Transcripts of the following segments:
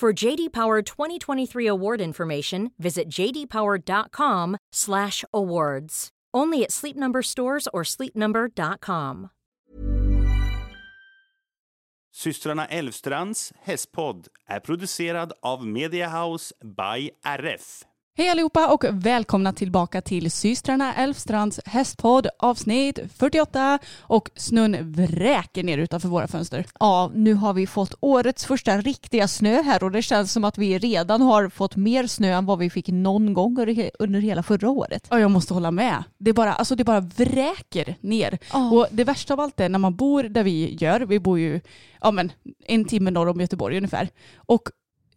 For JD Power 2023 award information, visit jdpower.com/awards. Only at Sleep Number stores or sleepnumber.com. Systrarna Elvstrands hästpodd är producerad av Mediahouse by RF. Hej allihopa och välkomna tillbaka till systrarna Elfstrands hästpodd avsnitt 48 och snön vräker ner utanför våra fönster. Ja, nu har vi fått årets första riktiga snö här och det känns som att vi redan har fått mer snö än vad vi fick någon gång under hela förra året. Ja, jag måste hålla med. Det bara, alltså det bara vräker ner. Oh. Och det värsta av allt är när man bor där vi gör, vi bor ju ja, men, en timme norr om Göteborg ungefär. Och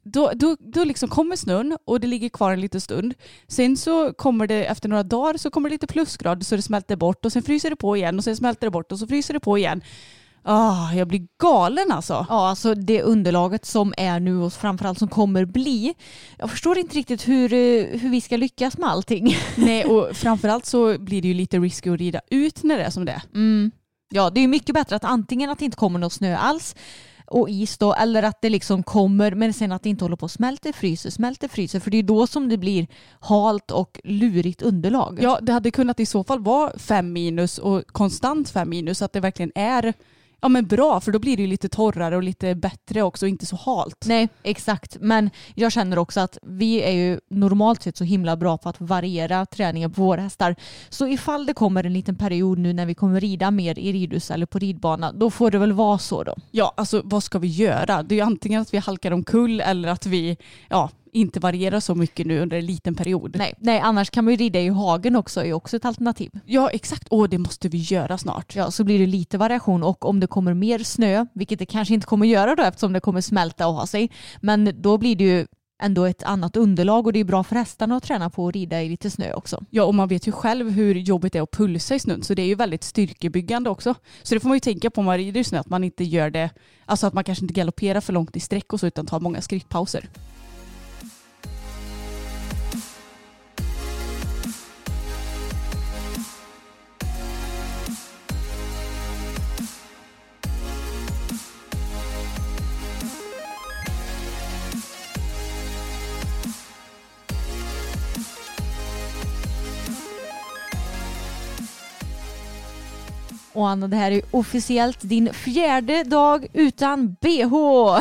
då, då, då liksom kommer snön och det ligger kvar en liten stund. Sen så kommer det efter några dagar så kommer det lite plusgrader så det smälter bort och sen fryser det på igen och sen smälter det bort och så fryser det på igen. Oh, jag blir galen alltså. Ja, alltså det underlaget som är nu och framförallt som kommer bli. Jag förstår inte riktigt hur, eh, hur vi ska lyckas med allting. Nej, och framförallt så blir det ju lite risky att rida ut när det är som det är. Mm. Ja, det är mycket bättre att antingen att det inte kommer någon snö alls och is då, eller att det liksom kommer men sen att det inte håller på att smälta, fryser, smälter, fryser. För det är då som det blir halt och lurigt underlag. Ja, det hade kunnat i så fall vara fem minus och konstant fem minus så att det verkligen är ja, men bra för då blir det ju lite torrare och lite bättre också och inte så halt. Nej exakt men jag känner också att vi är ju normalt sett så himla bra på att variera träningen på våra hästar. Så ifall det kommer en liten period nu när vi kommer rida mer i ridhus eller på ridbana då får det väl vara så då. Ja alltså vad ska vi göra? Det är ju antingen att vi halkar omkull eller att vi ja, inte varierar så mycket nu under en liten period. Nej, nej annars kan man ju rida i hagen också, är också ett alternativ. Ja exakt, och det måste vi göra snart. Ja, så blir det lite variation och om det kommer mer snö, vilket det kanske inte kommer göra då eftersom det kommer smälta och ha sig, men då blir det ju ändå ett annat underlag och det är bra för hästarna att träna på att rida i lite snö också. Ja och man vet ju själv hur jobbigt det är att pulsa i snön så det är ju väldigt styrkebyggande också. Så det får man ju tänka på om man rider i snö att man inte gör det, alltså att man kanske inte galopperar för långt i sträck och så utan tar många skrittpauser. Och Anna, det här är officiellt din fjärde dag utan bh.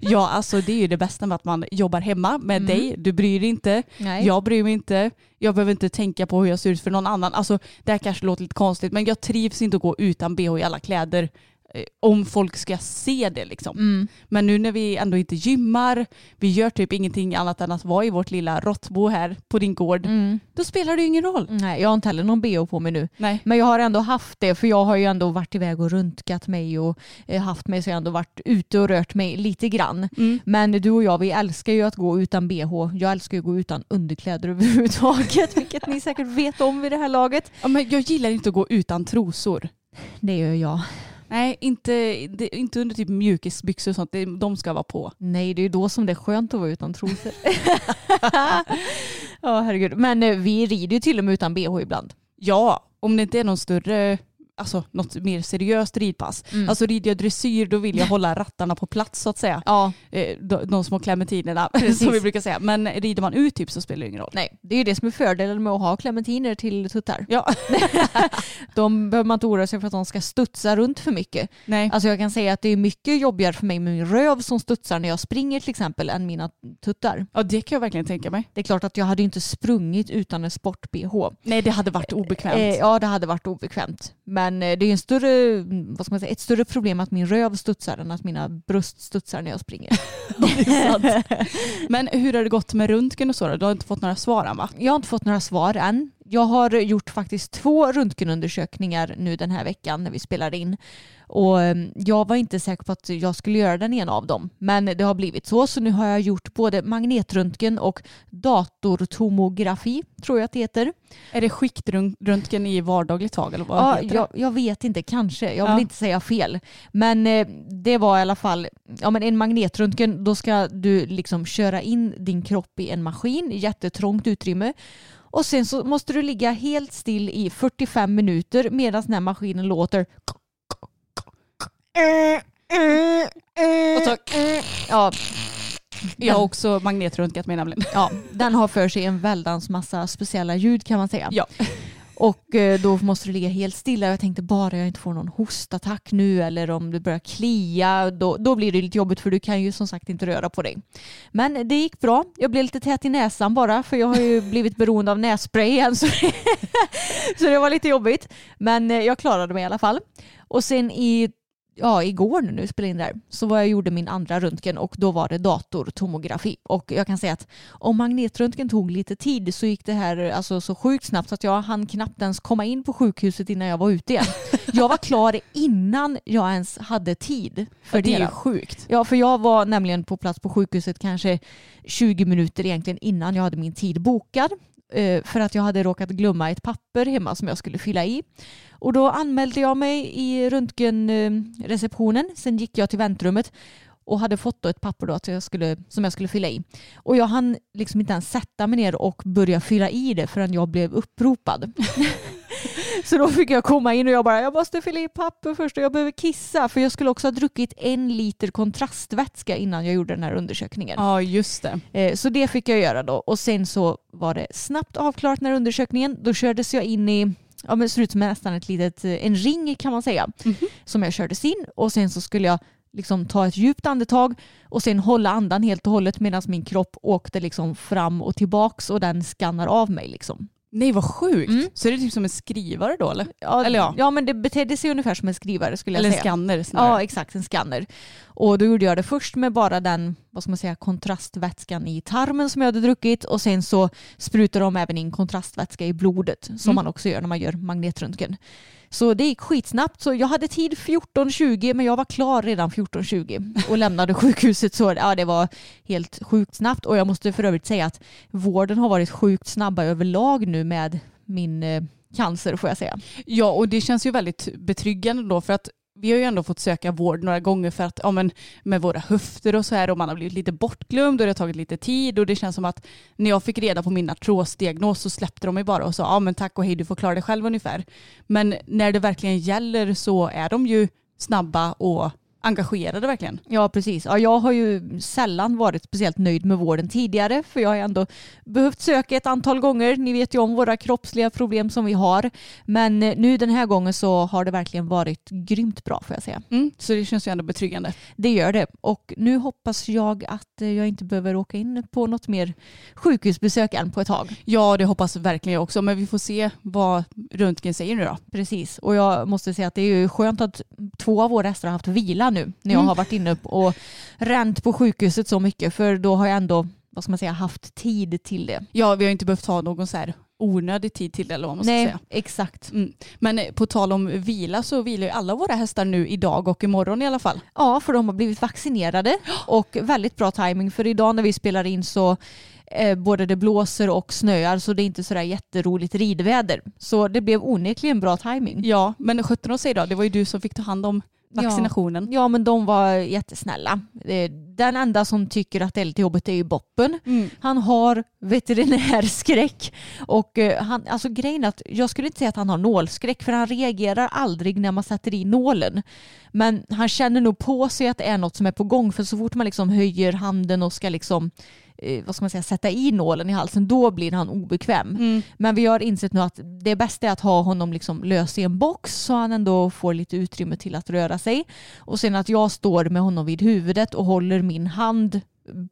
ja, alltså det är ju det bästa med att man jobbar hemma med mm. dig. Du bryr dig inte. Nej. Jag bryr mig inte. Jag behöver inte tänka på hur jag ser ut för någon annan. Alltså det här kanske låter lite konstigt men jag trivs inte att gå utan bh i alla kläder om folk ska se det liksom. Mm. Men nu när vi ändå inte gymmar, vi gör typ ingenting annat än att vara i vårt lilla råttbo här på din gård, mm. då spelar det ju ingen roll. Nej, jag har inte heller någon bh på mig nu. Nej. Men jag har ändå haft det, för jag har ju ändå varit iväg och röntgat mig och eh, haft mig så jag har ändå varit ute och rört mig lite grann. Mm. Men du och jag, vi älskar ju att gå utan bh. Jag älskar ju att gå utan underkläder överhuvudtaget, vilket ni säkert vet om vid det här laget. Ja, men jag gillar inte att gå utan trosor. Det gör jag. Nej, inte, inte under typ mjukisbyxor och sånt. De ska vara på. Nej, det är ju då som det är skönt att vara utan trosor. Ja, herregud. Men eh, vi rider ju till och med utan bh ibland. Ja, om det inte är någon större alltså, något mer seriöst ridpass. Mm. Alltså rider jag dressyr då vill jag hålla rattarna på plats så att säga. Ja, Eh, de, de små clementinerna Precis. som vi brukar säga. Men rider man ut typ så spelar det ingen roll. nej. Det är ju det som är fördelen med att ha clementiner till tuttar. Ja, De behöver man inte oroa sig för att de ska studsa runt för mycket. nej. Alltså jag kan säga att det är mycket jobbigare för mig med min röv som studsar när jag springer till exempel än mina tuttar. Ja, det kan jag verkligen tänka mig. Det är klart att jag hade inte sprungit utan en sport-bh. Nej, det hade varit obekvämt. Eh, ja, det hade varit obekvämt. Men eh, det är en större, vad ska man säga, ett större problem att min röv studsar än att mina bröst studsar när jag springer. Men hur har det gått med röntgen och så då? Du har inte fått några svar än va? Jag har inte fått några svar än. Jag har gjort faktiskt två röntgenundersökningar nu den här veckan när vi spelade in. Och eh, jag var inte säker på att jag skulle göra den ena av dem. Men det har blivit så. Så nu har jag gjort både magnetröntgen och datortomografi, tror jag att det heter. Är det skiktröntgen i vardagligt tag eller vad Ja, jag, jag vet inte, kanske. Jag vill Ja. inte säga fel. Men eh, det var i alla fall, ja men en magnetröntgen, då ska du liksom köra in din kropp i en maskin, jättetrångt utrymme. Och sen så måste du ligga helt still i 45 minuter medan den här maskinen låter Och så, Ja, jag har också magnetröntgat mig nämligen. ja, den har för sig en väldans massa speciella ljud kan man säga. Ja. Och eh, då måste du ligga helt stilla. Jag tänkte bara jag inte får någon hostattack nu eller om du börjar klia. Då, då blir det lite jobbigt för du kan ju som sagt inte röra på dig. Men det gick bra. Jag blev lite tät i näsan bara för jag har ju blivit beroende av nässpray igen. Så, så det var lite jobbigt. Men eh, jag klarade mig i alla fall. Och sen i ja, igår nu när vi spelade in där så var jag gjorde min andra röntgen och då var det datortomografi. Och jag kan säga att om magnetröntgen tog lite tid så gick det här alltså, så sjukt snabbt så att jag hann knappt ens komma in på sjukhuset innan jag var ute igen. Jag var klar innan jag ens hade tid för det är ju sjukt. Ja, för jag var nämligen på plats på sjukhuset kanske 20 minuter egentligen innan jag hade min tid bokad. eh, För att jag hade råkat glömma ett papper hemma som jag skulle fylla i. Och då anmälde jag mig i röntgenreceptionen. Sen gick jag till väntrummet och hade fått då ett papper då att jag skulle, som jag skulle fylla i. Och jag hann liksom inte ens sätta mig ner och börja fylla i det förrän jag blev uppropad. Så då fick jag komma in och jag bara, jag måste fylla i papper först och jag behöver kissa. För jag skulle också ha druckit en liter kontrastvätska innan jag gjorde den här undersökningen. Ja, just det. Eh, Så det fick jag göra då. Och sen så var det snabbt avklarat den här undersökningen. Då kördes jag in i, ja men ser ut som nästan ett litet, eh, en ring kan man säga. Som jag kördes in och sen så skulle jag liksom ta ett djupt andetag och sen hålla andan helt och hållet medan min kropp åkte liksom fram och tillbaks och den skannar av mig liksom. Nej, vad sjukt. Mm. Så är det typ som en skrivare då eller? Ja, Eller ja. ja men det betedde sig ungefär som en skrivare skulle jag Eller en säga. skanner snarare. Ja, exakt. En skanner. Och då gjorde jag det först med bara den, vad ska man säga, kontrastvätskan i tarmen som jag hade druckit och sen så sprutade de även in kontrastvätska i blodet som Mm. man också gör när man gör magnetröntgen. Så det gick skitsnabbt. Så jag hade tid 14.20 men jag var klar redan 14.20 och lämnade sjukhuset. Så ja, det var helt sjukt snabbt. Och jag måste för övrigt säga att vården har varit sjukt snabba överlag nu med min eh, cancer får jag säga. Ja, och det känns ju väldigt betryggande då för att vi har ju ändå fått söka vård några gånger för att ja, men med våra höfter och så här och man har blivit lite bortglömd och det har tagit lite tid och det känns som att när jag fick reda på min artrosdiagnos så släppte de mig bara och sa ja men tack och hej du får klara dig själv ungefär. Men när det verkligen gäller så är de ju snabba och engagerade verkligen. Ja, precis. Ja, jag har ju sällan varit speciellt nöjd med vården tidigare för jag har ändå behövt söka ett antal gånger. Ni vet ju om våra kroppsliga problem som vi har. Men eh, nu den här gången så har det verkligen varit grymt bra får jag säga. Mm, så det känns ju ändå betryggande. Det gör det. Och nu hoppas jag att eh, jag inte behöver åka in på något mer sjukhusbesök än på ett tag. Ja, det hoppas verkligen jag också. Men vi får se vad röntgen säger nu då. Precis. Och jag måste säga att det är ju skönt att två av våra hästar har haft vila nu när jag Mm. har varit inne och ränt på sjukhuset så mycket. För då har jag ändå, vad ska man säga, haft tid till det. Ja, vi har inte behövt ha någon så här onödig tid till det eller vad man ska Nej, säga. exakt. Mm. Men eh, på tal om vila så vilar ju alla våra hästar nu idag och imorgon i alla fall. Ja, för de har blivit vaccinerade och väldigt bra timing för idag när vi spelar in så eh, både det blåser och snöar så det är inte sådär jätteroligt ridväder. Så det blev onekligen bra timing. Ja, men 17 och säg då, det var ju du som fick ta hand om vaccinationen. Ja, ja, men de var jättesnälla. Den enda som tycker att det är lite jobbigt är ju Boppen. Mm. Han har veterinärskräck och eh, han, alltså grejen är att jag skulle inte säga att han har nålskräck för han reagerar aldrig när man sätter i nålen. Men han känner nog på sig att det är något som är på gång för så fort man liksom höjer handen och ska liksom eh, vad ska man säga, sätta i nålen i halsen, då blir han obekväm. Mm. Men vi har insett nu att det bästa är att ha honom liksom lös i en box så han ändå får lite utrymme till att röra sig. Och sen att jag står med honom vid huvudet och håller min hand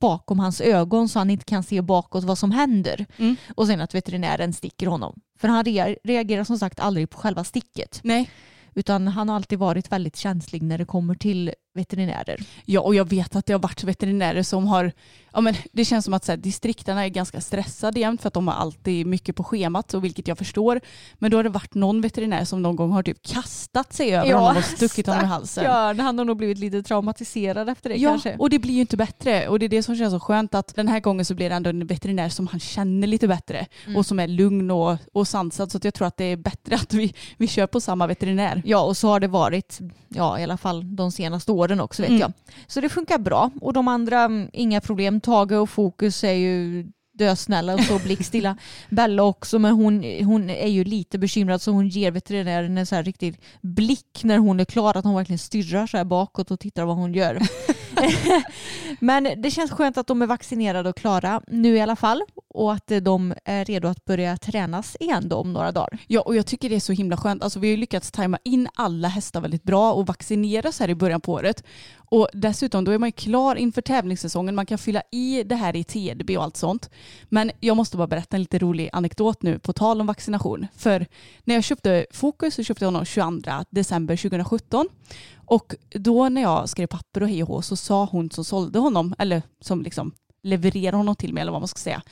bakom hans ögon så han inte kan se bakåt vad som händer. Mm. Och sen att veterinären sticker honom. För han reagerar som sagt aldrig på själva sticket. Nej. Utan han har alltid varit väldigt känslig när det kommer till veterinärer. Ja, och jag vet att det har varit veterinärer som har, ja men det känns som att så här, distrikterna är ganska stressade jämt för att de har alltid mycket på schemat, och vilket jag förstår. Men då har det varit någon veterinär som någon gång har typ kastat sig över ja, honom och stuckit honom i halsen. Ja, han har nog blivit lite traumatiserad efter det ja, kanske. och det blir ju inte bättre. Och det är det som känns så skönt att den här gången så blir det ändå en veterinär som han känner lite bättre mm. och som är lugn och, och sansad. Så jag tror att det är bättre att vi, vi kör på samma veterinär. Ja, och så har det varit, ja i alla fall de senaste åren åren också vet mm. jag. Så det funkar bra. Och de andra, mm, inga problem. Tage och Fokus är ju dösnälla och så blickstilla. Bella också men hon, hon är ju lite bekymrad så hon ger veterinären en så här riktig blick när hon är klar att hon verkligen stirrar så här bakåt och tittar vad hon gör. men det känns skönt att de är vaccinerade och klara nu i alla fall och att de är redo att börja tränas igen då om några dagar. Ja och jag tycker det är så himla skönt. Alltså vi har ju lyckats tajma in alla hästar väldigt bra och vaccineras här i början på året. Och dessutom då är man ju klar inför tävlingssäsongen. Man kan fylla i det här i TDB och allt sånt. Men jag måste bara berätta en lite rolig anekdot nu på tal om vaccination. För när jag köpte Fokus så köpte jag honom 22 december 2017. Och då när jag skrev papper och hej och hå så sa hon som sålde honom, eller som liksom levererade honom till mig eller vad man ska säga.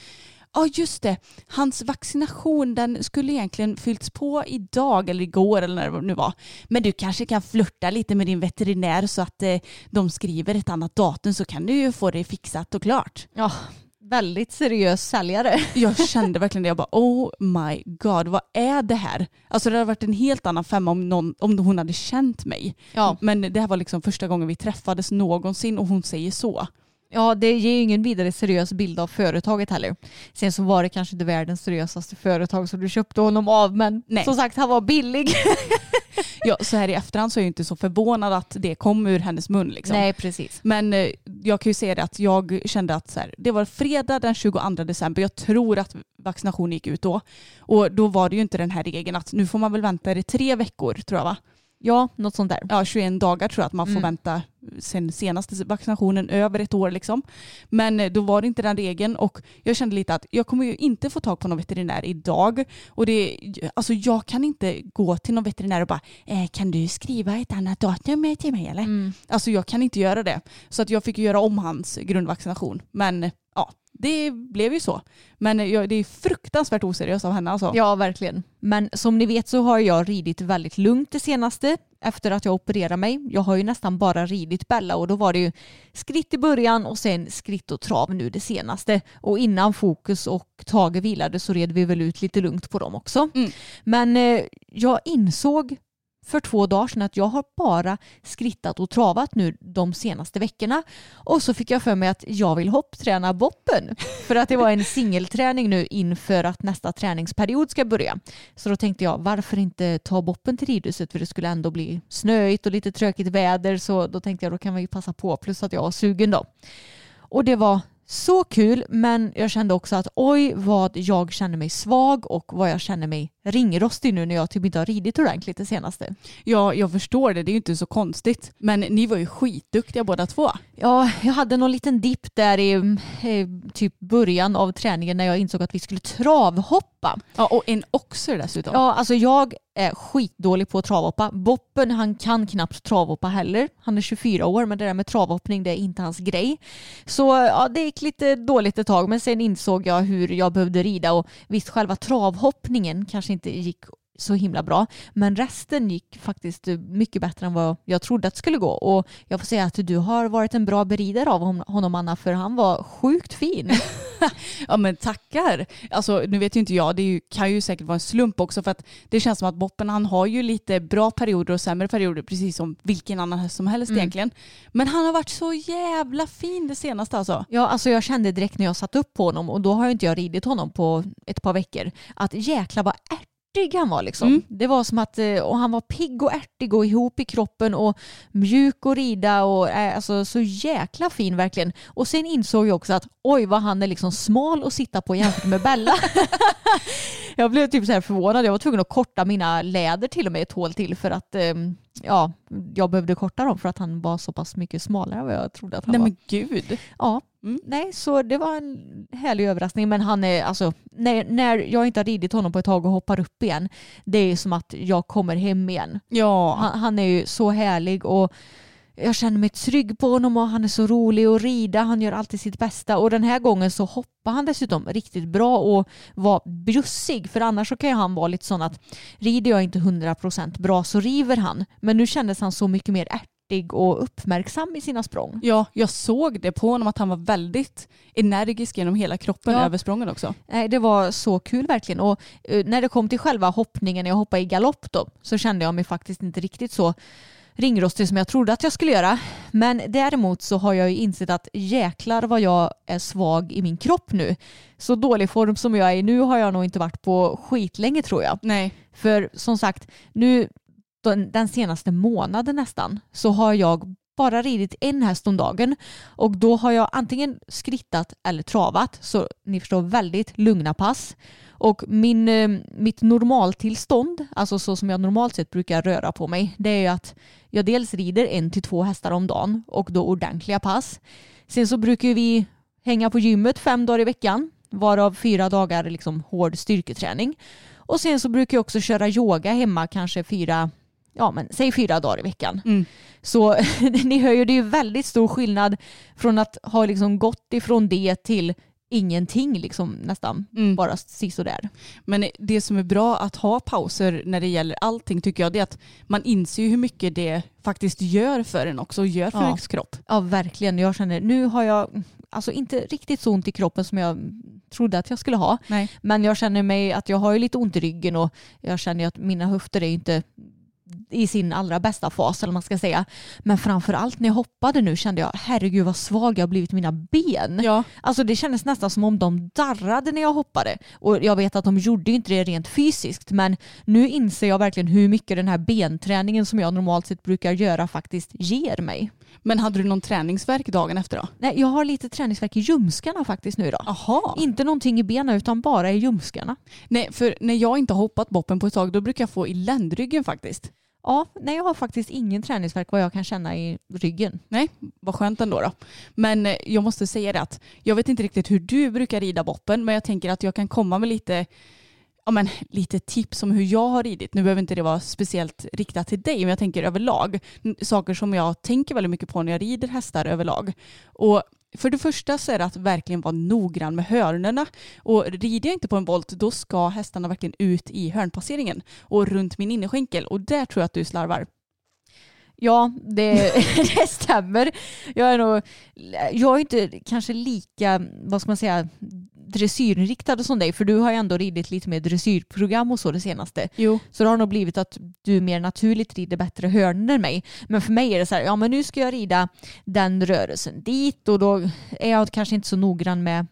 Ja just det, hans vaccination den skulle egentligen fyllts på idag eller igår eller när det nu var. Men du kanske kan flörta lite med din veterinär så att eh, de skriver ett annat datum så kan du ju få det fixat och klart. Ja, väldigt seriös säljare. Jag kände verkligen det. Jag bara oh my god, vad är det här? Alltså det hade varit en helt annan femma om, någon, om hon hade känt mig. Ja. Men det här var liksom första gången vi träffades någonsin och hon säger så. Ja, det ger ju ingen vidare seriös bild av företaget heller. Sen så var det kanske inte världens seriösaste företag som du köpte honom av, men Nej. som sagt han var billig. ja, så här i efterhand så är jag inte så förvånad att det kom ur hennes mun. Liksom. Nej, precis. Men eh, jag kan ju säga det att jag kände att så här, det var fredag den 22 december. Jag tror att vaccinationen gick ut då. Och då var det ju inte den här regeln att nu får man väl vänta i tre veckor tror jag va? Ja, något sånt där. Ja, 21 dagar tror jag att man får mm. vänta sen senaste vaccinationen över ett år liksom. Men eh, då var det inte den regeln och jag kände lite att jag kommer ju inte få tag på någon veterinär idag och det, alltså jag kan inte gå till någon veterinär och bara eh, kan du skriva ett annat datum till mig eller? Mm. Alltså jag kan inte göra det. Så att jag fick göra om hans grundvaccination. Men det blev ju så. Men det är fruktansvärt oseriöst av henne alltså. Ja, verkligen. Men som ni vet så har jag ridit väldigt lugnt det senaste efter att jag opererade mig. Jag har ju nästan bara ridit Bella och då var det ju skritt i början och sen skritt och trav nu det senaste. Och innan Fokus och Tage vilade så red vi väl ut lite lugnt på dem också. Mm. Men eh, jag insåg för två dagar sedan att jag har bara skrittat och travat nu de senaste veckorna. Och så fick jag för mig att jag vill hoppträna boppen. För att det var en singelträning nu inför att nästa träningsperiod ska börja. Så då tänkte jag varför inte ta boppen till ridhuset för det skulle ändå bli snöigt och lite tråkigt väder så då tänkte jag då kan vi passa på plus att jag var sugen då. Och det var så kul men jag kände också att oj vad jag känner mig svag och vad jag känner mig ringrostig nu när jag typ inte har ridit ordentligt det senaste. Ja, jag förstår det. Det är ju inte så konstigt. Men ni var ju skitduktiga båda två. Ja, jag hade någon liten dipp där i, i typ början av träningen när jag insåg att vi skulle travhoppa. Ja, och en oxer dessutom. Ja, alltså jag är skitdålig på att travhoppa. Boppen han kan knappt travhoppa heller. Han är 24 år men det där med travhoppning det är inte hans grej. Så ja, det gick lite dåligt ett tag men sen insåg jag hur jag behövde rida och visst själva travhoppningen kanske inte gick så himla bra. Men resten gick faktiskt mycket bättre än vad jag trodde att det skulle gå. Och jag får säga att du har varit en bra beridare av honom Anna, för han var sjukt fin. ja men tackar. Alltså nu vet ju inte jag, det ju, kan ju säkert vara en slump också för att det känns som att Boppen han har ju lite bra perioder och sämre perioder precis som vilken annan häst som helst mm. egentligen. Men han har varit så jävla fin det senaste alltså. Ja alltså jag kände direkt när jag satt upp på honom och då har inte jag ridit honom på ett par veckor att jäkla vad ärt ärtig han var liksom. Mm. Det var som att, eh, och han var pigg och ärtig och ihop i kroppen och mjuk att rida och äh, alltså så jäkla fin verkligen. Och sen insåg jag också att oj vad han är liksom smal att sitta på jämfört med Bella. jag blev typ så här förvånad. Jag var tvungen att korta mina läder till och med ett hål till för att um, ja, jag behövde korta dem för att han var så pass mycket smalare än vad jag trodde att han Nej, var. Men gud. Ja, mm. nej så det var en härlig överraskning men han är alltså när, när jag inte har ridit honom på ett tag och hoppar upp igen det är som att jag kommer hem igen. Ja. Han, han är ju så härlig och jag känner mig trygg på honom och han är så rolig att rida. Han gör alltid sitt bästa och den här gången så hoppar han dessutom riktigt bra och var bjussig för annars så kan ju han vara lite sån att rider jag inte 100% bra så river han. Men nu kändes han så mycket mer ärtig och uppmärksam i sina språng. Ja, jag såg det på honom att han var väldigt energisk genom hela kroppen ja. över sprången också. Nej, det var så kul verkligen. Och uh, när det kom till själva hoppningen, när jag hoppade i galopp då, så kände jag mig faktiskt inte riktigt så ringrostig som jag trodde att jag skulle göra. Men däremot så har jag ju insett att jäklar vad jag är svag i min kropp nu. Så dålig form som jag är i nu har jag nog inte varit på skitlänge tror jag. Nej. För som sagt, nu den senaste månaden nästan så har jag bara ridit en häst om dagen och då har jag antingen skrittat eller travat så ni förstår väldigt lugna pass. Och min, eh, mitt normaltillstånd, alltså så som jag normalt sett brukar röra på mig, det är ju att jag dels rider en till två hästar om dagen och då ordentliga pass. Sen så brukar vi hänga på gymmet fem dagar i veckan, varav fyra dagar liksom hård styrketräning. Och sen så brukar jag också köra yoga hemma kanske fyra, ja men säg fyra dagar i veckan. Mm. Så ni hör ju, det är väldigt stor skillnad från att ha liksom gått ifrån det till ingenting liksom nästan. Mm. Bara sisådär. Men det som är bra att ha pauser när det gäller allting tycker jag det är att man inser hur mycket det faktiskt gör för en också och gör för ja. ens kropp. Ja verkligen. Jag känner nu har jag alltså inte riktigt så ont i kroppen som jag trodde att jag skulle ha. Nej. Men jag känner mig att jag har lite ont i ryggen och jag känner att mina höfter är inte i sin allra bästa fas eller man ska säga. Men framför allt när jag hoppade nu kände jag herregud vad svag jag har blivit mina ben. Ja. Alltså det kändes nästan som om de darrade när jag hoppade. Och jag vet att de gjorde inte det rent fysiskt men nu inser jag verkligen hur mycket den här benträningen som jag normalt sett brukar göra faktiskt ger mig. Men hade du någon träningsverk dagen efter då? Nej, jag har lite träningsverk i ljumskarna faktiskt nu då. Aha. Inte någonting i benen utan bara i ljumskarna. Nej, för när jag inte har hoppat boppen på ett tag då brukar jag få i ländryggen faktiskt. Ja, nej jag har faktiskt ingen träningsverk vad jag kan känna i ryggen. Nej, vad skönt ändå då. Men eh, jag måste säga det att jag vet inte riktigt hur du brukar rida boppen men jag tänker att jag kan komma med lite ja, men, lite tips om hur jag har ridit. Nu behöver inte det vara speciellt riktat till dig, men jag tänker överlag. Saker som jag tänker väldigt mycket på när jag rider hästar överlag. Och för det första så är det att verkligen vara noggrann med hörnerna. Och rider jag inte på en volt då ska hästarna verkligen ut i hörnpasseringen och runt min innerskänkel. Och där tror jag att du slarvar. Ja, det, det stämmer. Jag är nog, jag är inte kanske lika, vad ska man säga, dressyrinriktad som dig för du har ju ändå ridit lite mer dressyrprogram och så det senaste. Jo. Så det har nog blivit att du mer naturligt rider bättre hörnen än mig. Men för mig är det så här, ja men nu ska jag rida den rörelsen dit och då är jag kanske inte så noggrann med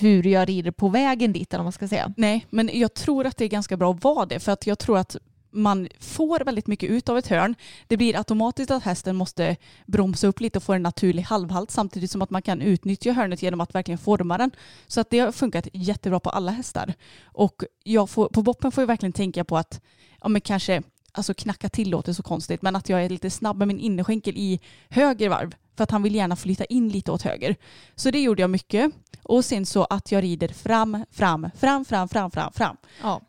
hur jag rider på vägen dit eller vad man ska säga. Nej, men jag tror att det är ganska bra att vara det för att jag tror att man får väldigt mycket ut av ett hörn. Det blir automatiskt att hästen måste bromsa upp lite och få en naturlig halvhalt samtidigt som att man kan utnyttja hörnet genom att verkligen forma den. Så att det har funkat jättebra på alla hästar. Och jag får, på boppen får jag verkligen tänka på att ja, men kanske alltså knacka till låter så konstigt, men att jag är lite snabb med min innerskänkel i höger varv för att han vill gärna flytta in lite åt höger. Så det gjorde jag mycket. Och sen så att jag rider fram, fram, fram, fram, fram, fram, fram. Ja.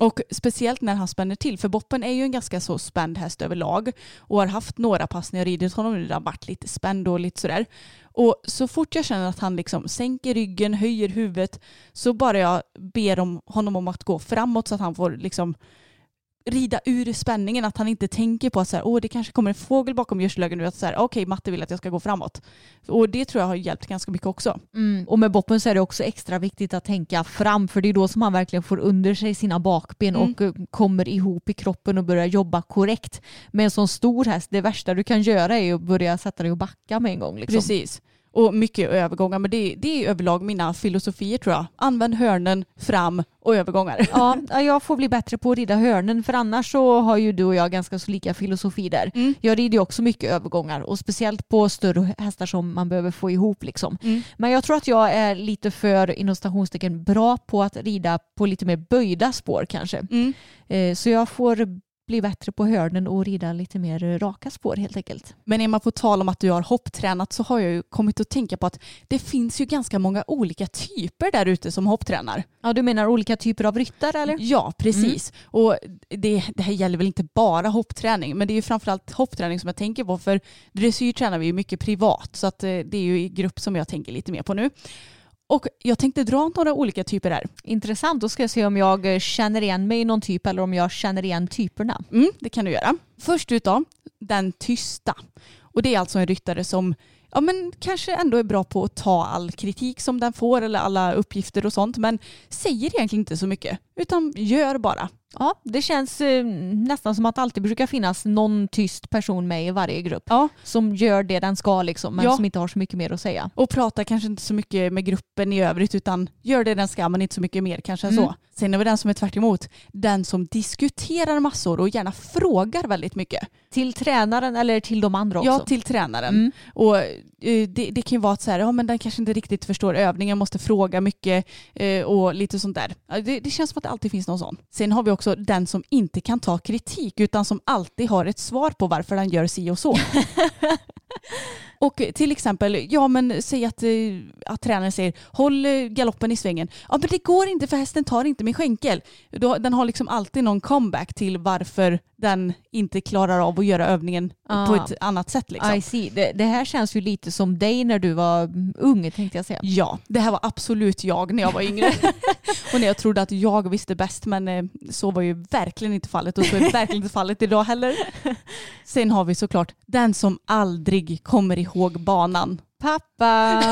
Och speciellt när han spänner till, för Boppen är ju en ganska så spänd häst överlag och har haft några pass när jag ridit honom nu där han varit lite spänd och lite sådär. Och så fort jag känner att han liksom sänker ryggen, höjer huvudet så bara jag ber om honom om att gå framåt så att han får liksom rida ur spänningen, att han inte tänker på att så här, Åh, det kanske kommer en fågel bakom gödselhögen nu, att så här, okej Matte vill att jag ska gå framåt. Och det tror jag har hjälpt ganska mycket också. Mm. Och med boppen så är det också extra viktigt att tänka fram för det är då som man verkligen får under sig sina bakben Mm. och eh, kommer ihop i kroppen och börjar jobba korrekt. Med en sån stor häst, det värsta du kan göra är att börja sätta dig och backa med en gång. Liksom. Precis. Och mycket övergångar, men det, det är överlag mina filosofier tror jag. Använd hörnen, fram och övergångar. Ja, ja, jag får bli bättre på att rida hörnen för annars så har ju du och jag ganska så lika filosofi där. Mm. Jag rider ju också mycket övergångar och speciellt på större hästar som man behöver få ihop liksom. Mm. Men jag tror att jag är lite för inom stationstecken bra på att rida på lite mer böjda spår kanske. Mm. Eh, Så jag får bli bättre på hörnen och rida lite mer raka spår helt enkelt. Men man på tal om att du har hopptränat så har jag ju kommit att tänka på att det finns ju ganska många olika typer där ute som hopptränar. Ja, du menar olika typer av ryttare eller? Ja, precis. Och det, det här gäller väl inte bara hoppträning, men det är ju framförallt hoppträning som jag tänker på. För dressyr tränar vi ju mycket privat, så att eh, det är ju i grupp som jag tänker lite mer på nu. Och jag tänkte dra några olika typer här. Intressant, då ska jag se om jag eh, känner igen mig i någon typ eller om jag känner igen typerna. Mm, det kan du göra. Först ut då, den tysta. Och det är alltså en ryttare som ja, men kanske ändå är bra på att ta all kritik som den får eller alla uppgifter och sånt, men säger egentligen inte så mycket, utan gör bara. Ja, det känns eh, nästan som att det alltid brukar finnas någon tyst person med i varje grupp Ja, som gör det den ska liksom, men Ja. som inte har så mycket mer att säga. och pratar kanske inte så mycket med gruppen i övrigt utan gör det den ska men inte så mycket mer kanske än Mm. så. Sen är vi den som är tvärt emot. den som diskuterar massor och gärna frågar väldigt mycket. Till tränaren eller till de andra också? Ja, till tränaren. Mm. Och eh, det, det kan ju vara att så här, ja, men den kanske inte riktigt förstår övningen, måste fråga mycket eh, och lite sånt där. Det, det känns som att det alltid finns någon sån. Sen har vi också den som inte kan ta kritik utan som alltid har ett svar på varför den gör si och så. Och till exempel, ja men säg att, eh, att tränaren säger håll eh, galoppen i svängen. Ja men det går inte för hästen tar inte min skänkel. Den har liksom alltid någon comeback till varför den inte klarar av att göra övningen Ah. på ett annat sätt. Liksom. I see. Det, det här känns ju lite som dig när du var mm, ung tänkte jag säga. Ja, det här var absolut jag när jag var yngre. och när jag trodde att jag visste bäst men eh, så var ju verkligen inte fallet och så är verkligen inte fallet idag heller. Sen har vi såklart den som aldrig kommer ihåg banan. Pappa!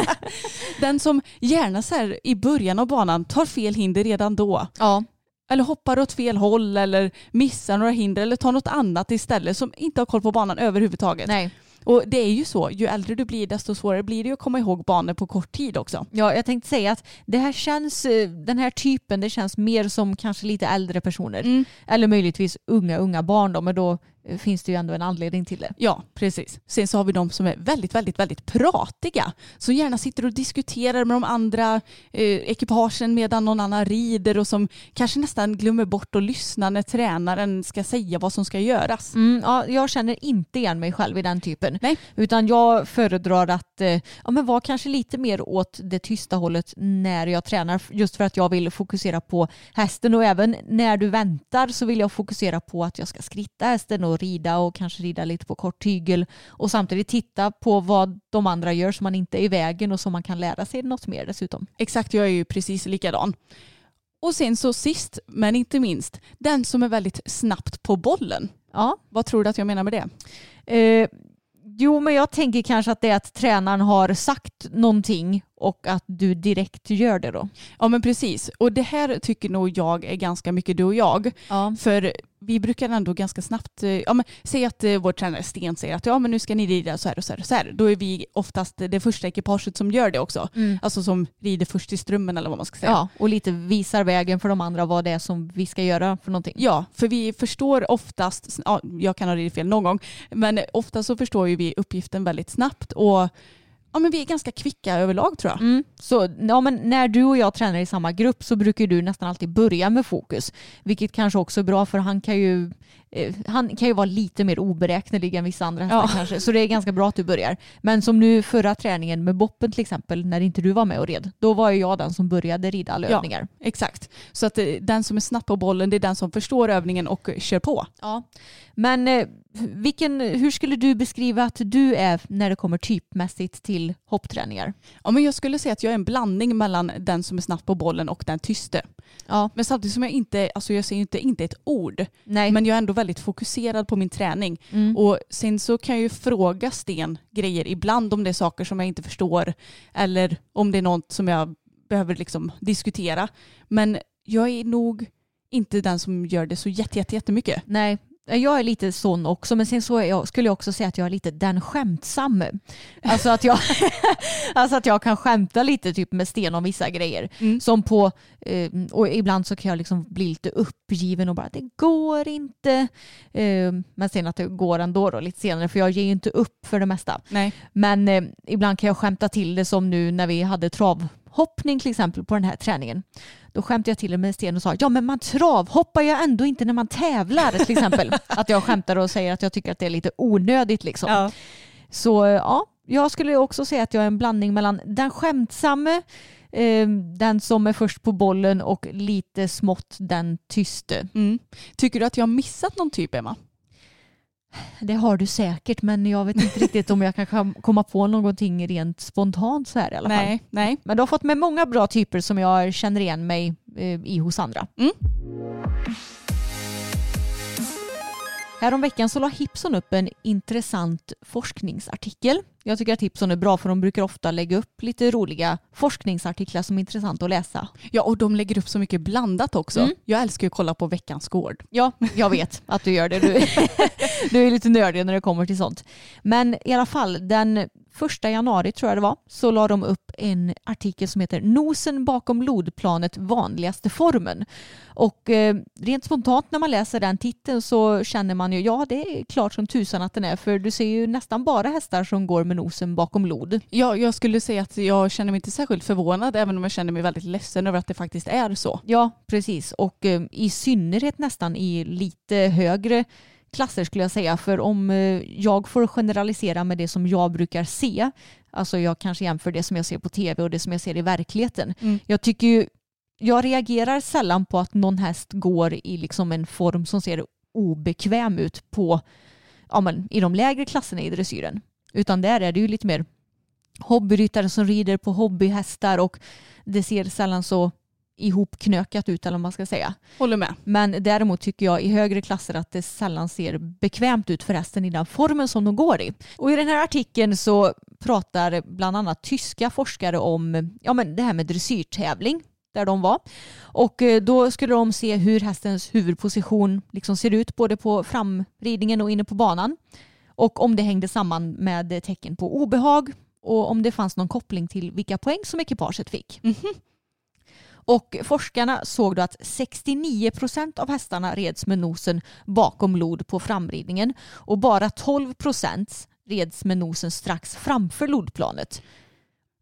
Den som gärna så här i början av banan tar fel hinder redan då. ja, Eller hoppar åt fel håll eller missar några hinder eller tar något annat istället som inte har koll på banan överhuvudtaget. nej. Och det är ju så, ju äldre du blir desto svårare blir det att komma ihåg banor på kort tid också. Ja, jag tänkte säga att det här känns, eh, den här typen, det känns mer som kanske lite äldre personer. Mm. Eller möjligtvis unga, unga barn då, men då finns det ju ändå en anledning till det. Ja, precis. Sen så har vi de som är väldigt, väldigt, väldigt pratiga. Som gärna sitter och diskuterar med de andra eh, ekipagen medan någon annan rider och som kanske nästan glömmer bort att lyssna när tränaren ska säga vad som ska göras. Mm, ja, jag känner inte igen mig själv i den typen. Nej. Utan jag föredrar att eh, ja, men vara kanske lite mer åt det tysta hållet när jag tränar. Just för att jag vill fokusera på hästen och även när du väntar så vill jag fokusera på att jag ska skritta hästen och rida och kanske rida lite på kort tygel och samtidigt titta på vad de andra gör så man inte är i vägen och så man kan lära sig något mer dessutom. Exakt, jag är ju precis likadan. Och sen så sist men inte minst, den som är väldigt snabbt på bollen. Ja, Vad tror du att jag menar med det? Eh, jo, men jag tänker kanske att det är att tränaren har sagt någonting och att du direkt gör det då. Ja men precis. Och det här tycker nog jag är ganska mycket du och jag. Ja. För vi brukar ändå ganska snabbt, eh, ja men säg att eh, vår tränare Sten säger att ja men nu ska ni rida så här och så här och så här. Då är vi oftast det första ekipaget som gör det också. Alltså som rider först i strömmen eller vad man ska säga. ja, och lite visar vägen för de andra vad det är som vi ska göra för någonting. Ja, för vi förstår oftast, ja, jag kan ha ridit fel någon gång, men ofta så förstår ju vi uppgiften väldigt snabbt och ja, men vi är ganska kvicka överlag tror jag. Mm. Så ja, men när du och jag tränar i samma grupp så brukar du nästan alltid börja med fokus. Vilket kanske också är bra för han kan ju, eh, han kan ju vara lite mer oberäknelig än vissa andra hästar Ja. kanske. Så det är ganska bra att du börjar. Men som nu förra träningen med Boppen till exempel, när inte du var med och red, då var ju jag den som började rida alla Ja. övningar. Exakt. Så att eh, den som är snabb på bollen det är den som förstår övningen och kör på. Ja. Men eh, vilken, hur skulle du beskriva att du är när det kommer typmässigt till hoppträningar? Ja, men jag skulle säga att jag är en blandning mellan den som är snabb på bollen och den tyste. Ja. Men samtidigt som jag inte, alltså jag säger inte, inte ett ord, Nej. men jag är ändå väldigt fokuserad på min träning. Mm. Och sen så kan jag ju fråga Sten grejer ibland om det är saker som jag inte förstår eller om det är något som jag behöver liksom diskutera. Men jag är nog inte den som gör det så jätte, jätte, jättemycket. Nej, jag är lite sån också, men sen så jag, skulle jag också säga att jag är lite den skämtsamme. Alltså att jag, alltså att jag kan skämta lite typ med Sten om vissa grejer. Mm. Som på, eh, och ibland så kan jag liksom bli lite uppgiven och bara det går inte. Eh, men sen att det går ändå då lite senare för jag ger ju inte upp för det mesta. Nej. Men eh, ibland kan jag skämta till det som nu när vi hade travhoppning till exempel på den här träningen. Då skämtade jag till med Sten och sa ja men man travhoppar ju ändå inte när man tävlar till exempel. att jag skämtar och säger att jag tycker att det är lite onödigt liksom. Ja. Så ja, jag skulle också säga att jag är en blandning mellan den skämtsamme, eh, den som är först på bollen och lite smått den tyste. Mm. Tycker du att jag har missat någon typ Emma? Det har du säkert men jag vet inte riktigt om jag kan komma på någonting rent spontant så här i alla fall. Nej, nej. Men du har fått med många bra typer som jag känner igen mig eh, i hos andra. Mm. Häromveckan så la Hipson upp en intressant forskningsartikel. Jag tycker att Hipson är bra för de brukar ofta lägga upp lite roliga forskningsartiklar som är intressanta att läsa. Ja, och de lägger upp så mycket blandat också. Mm. Jag älskar ju att kolla på Veckans Gård. Ja, jag vet att du gör det. Du, du är lite nördig när det kommer till sånt. Men i alla fall, den första januari tror jag det var, så la de upp en artikel som heter Nosen bakom lodplanet vanligaste formen. Och eh, rent spontant när man läser den titeln så känner man ju, ja det är klart som tusan att den är, för du ser ju nästan bara hästar som går med nosen bakom lod. Ja, jag skulle säga att jag känner mig inte särskilt förvånad även om jag känner mig väldigt ledsen över att det faktiskt är så. Ja, precis. Och eh, i synnerhet nästan i lite högre klasser skulle jag säga. För om eh, jag får generalisera med det som jag brukar se, alltså jag kanske jämför det som jag ser på tv och det som jag ser i verkligheten. Mm. Jag tycker ju, jag reagerar sällan på att någon häst går i liksom en form som ser obekväm ut på, ja, men, i de lägre klasserna i dressyren. Utan där är det ju lite mer hobbyryttare som rider på hobbyhästar och det ser sällan så ihopknökat ut eller vad man ska säga. Håller med. Men däremot tycker jag i högre klasser att det sällan ser bekvämt ut för hästen i den formen som de går i. Och i den här artikeln så pratar bland annat tyska forskare om ja, men det här med dressyrtävling där de var. Och eh, då skulle de se hur hästens huvudposition liksom ser ut både på framridningen och inne på banan. Och om det hängde samman med tecken på obehag och om det fanns någon koppling till vilka poäng som ekipaget fick. Och forskarna såg då att 69 procent av hästarna reds med nosen bakom lod på framridningen och bara 12 procent reds med nosen strax framför lodplanet.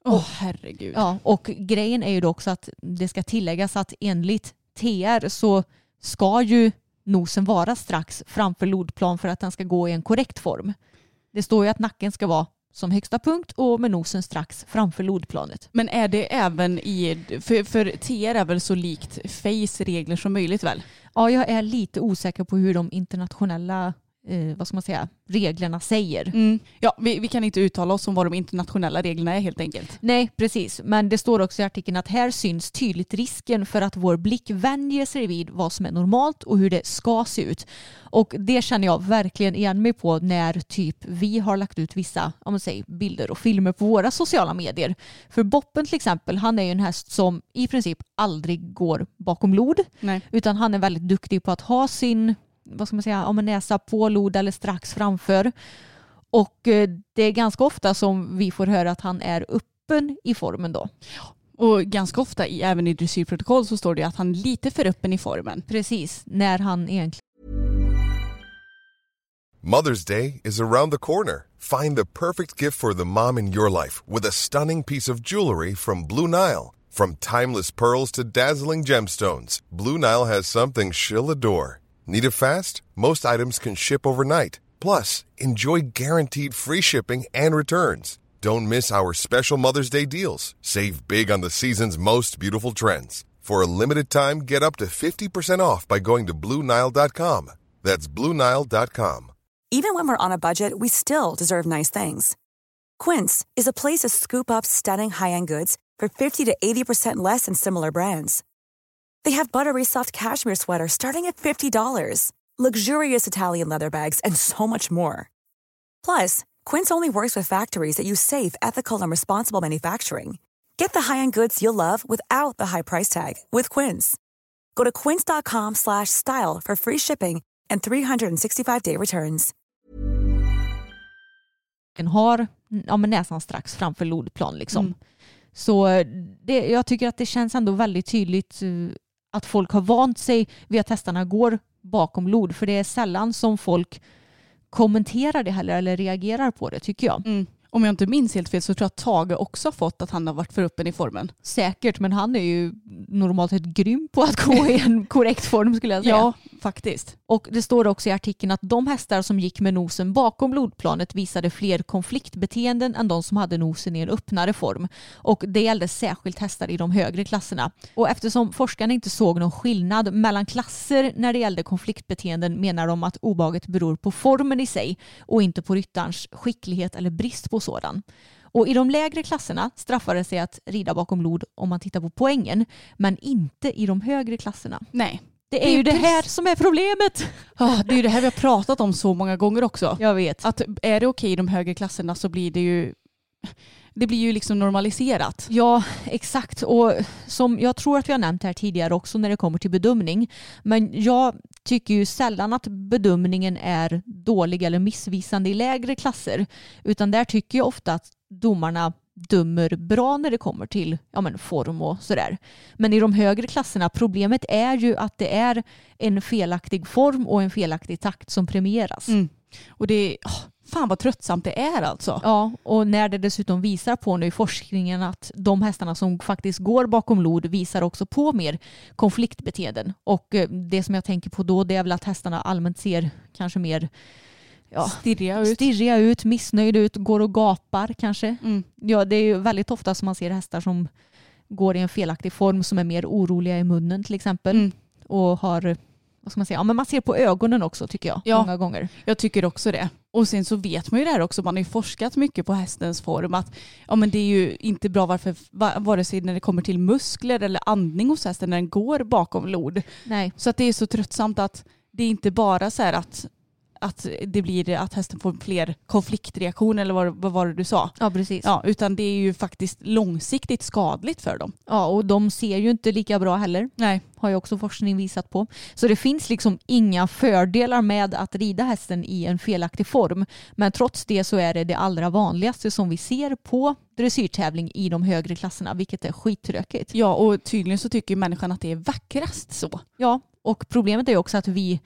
Åh herregud. Ja, och grejen är ju då också att det ska tilläggas att enligt TR så ska ju nosen vara strax framför lodplan för att den ska gå i en korrekt form. Det står ju att nacken ska vara som högsta punkt och med nosen strax framför lodplanet. Men är det även i, för, för TR är väl så likt FACE regler som möjligt väl? Ja, jag är lite osäker på hur de internationella eh, vad ska man säga, reglerna säger. Mm. Ja, vi, vi kan inte uttala oss om vad de internationella reglerna är helt enkelt. Nej, precis. Men det står också i artikeln att här syns tydligt risken för att vår blick vänjer sig vid vad som är normalt och hur det ska se ut. Och det känner jag verkligen igen mig på när typ vi har lagt ut vissa om man säger, bilder och filmer på våra sociala medier. För Boppen till exempel, han är ju en häst som i princip aldrig går bakom lod. Nej. Utan han är väldigt duktig på att ha sin vad ska man säga, om en näsa på lod eller strax framför. Och eh, det är ganska ofta som vi får höra att han är öppen i formen då. Och ganska ofta i, även i dressyrprotokoll så står det att han är lite för öppen i formen. Precis, när han egentligen Mother's Day is around the corner. Find the perfect gift for the mom in your life with a stunning piece of jewelry from Blue Nile. From timeless pearls to dazzling gemstones, Blue Nile has something she'll adore. Need it fast? Most items can ship overnight. Plus, enjoy guaranteed free shipping and returns. Don't miss our special Mother's Day deals. Save big on the season's most beautiful trends. For a limited time, get up to 50% off by going to BlueNile.com. That's BlueNile.com. Even when we're on a budget, we still deserve nice things. Quince is a place to scoop up stunning high-end goods for 50 to 80% less than similar brands. They have buttery soft cashmere sweaters starting at $50, luxurious Italian leather bags, and so much more. Plus, Quince only works with factories that use safe, ethical, and responsible manufacturing. Get the high-end goods you'll love without the high price tag with Quince. Go to quince.com slash style for free shipping and 365-day returns. Den har ja, men näsan strax framför lodplan. Liksom. Mm. Så det, jag tycker att det känns ändå väldigt tydligt eh, att folk har vant sig vid att hästarna går bakom lod. För det är sällan som folk kommenterar det heller eller reagerar på det tycker jag. Mm. Om jag inte minns helt fel så tror jag att Tage också har fått att han har varit för öppen i formen. Säkert, men han är ju normalt sett grym på att gå i en korrekt form skulle jag säga. Ja, faktiskt. Och det står också i artikeln att de hästar som gick med nosen bakom lodplanet visade fler konfliktbeteenden än de som hade nosen i en öppnare form. Och det gällde särskilt hästar i de högre klasserna. Och eftersom forskarna inte såg någon skillnad mellan klasser när det gällde konfliktbeteenden menar de att obehaget beror på formen i sig och inte på ryttarens skicklighet eller brist på sådan. Och i de lägre klasserna straffar det sig att rida bakom lod om man tittar på poängen, men inte i de högre klasserna. Nej. Det är ju det här som är problemet. Ah, det är ju det här vi har pratat om så många gånger också. Jag vet. Att är det okej i de högre klasserna så blir det ju det blir ju liksom normaliserat. Ja, exakt. Och som jag tror att vi har nämnt här tidigare också när det kommer till bedömning. Men jag tycker ju sällan att bedömningen är dålig eller missvisande i lägre klasser. Utan där tycker jag ofta att domarna dömer bra när det kommer till ja, men form och sådär. Men i de högre klasserna, problemet är ju att det är en felaktig form och en felaktig takt som premieras. Mm. Och det oh, fan vad tröttsamt det är alltså. Ja, och när det dessutom visar på nu i forskningen att de hästarna som faktiskt går bakom lod visar också på mer konfliktbeteenden. Och eh, det som jag tänker på då det är väl att hästarna allmänt ser kanske mer ja, Stirriga ut. stirriga ut, missnöjda ut, går och gapar kanske. Mm. Ja, det är ju väldigt ofta som man ser hästar som går i en felaktig form som är mer oroliga i munnen till exempel. Mm. Och har, vad ska man säga, ja, men man ser på ögonen också tycker jag. Ja. Många gånger. Jag tycker också det. Och sen så vet man ju det här också, man har ju forskat mycket på hästens form att ja, men det är ju inte bra varför, va- vare sig när det kommer till muskler eller andning hos hästen när den går bakom lod. Nej. Så att det är så tröttsamt att det är inte bara så här att, att det blir att hästen får fler konfliktreaktioner eller vad, vad var det du sa? Ja, precis. Ja, utan det är ju faktiskt långsiktigt skadligt för dem. Ja, och de ser ju inte lika bra heller. Nej. Har ju också forskning visat på. Så det finns liksom inga fördelar med att rida hästen i en felaktig form. Men trots det så är det det allra vanligaste som vi ser på dressyrtävling i de högre klasserna, vilket är skittråkigt. Ja, och tydligen så tycker människan att det är vackrast så. Ja, och problemet är ju också att vi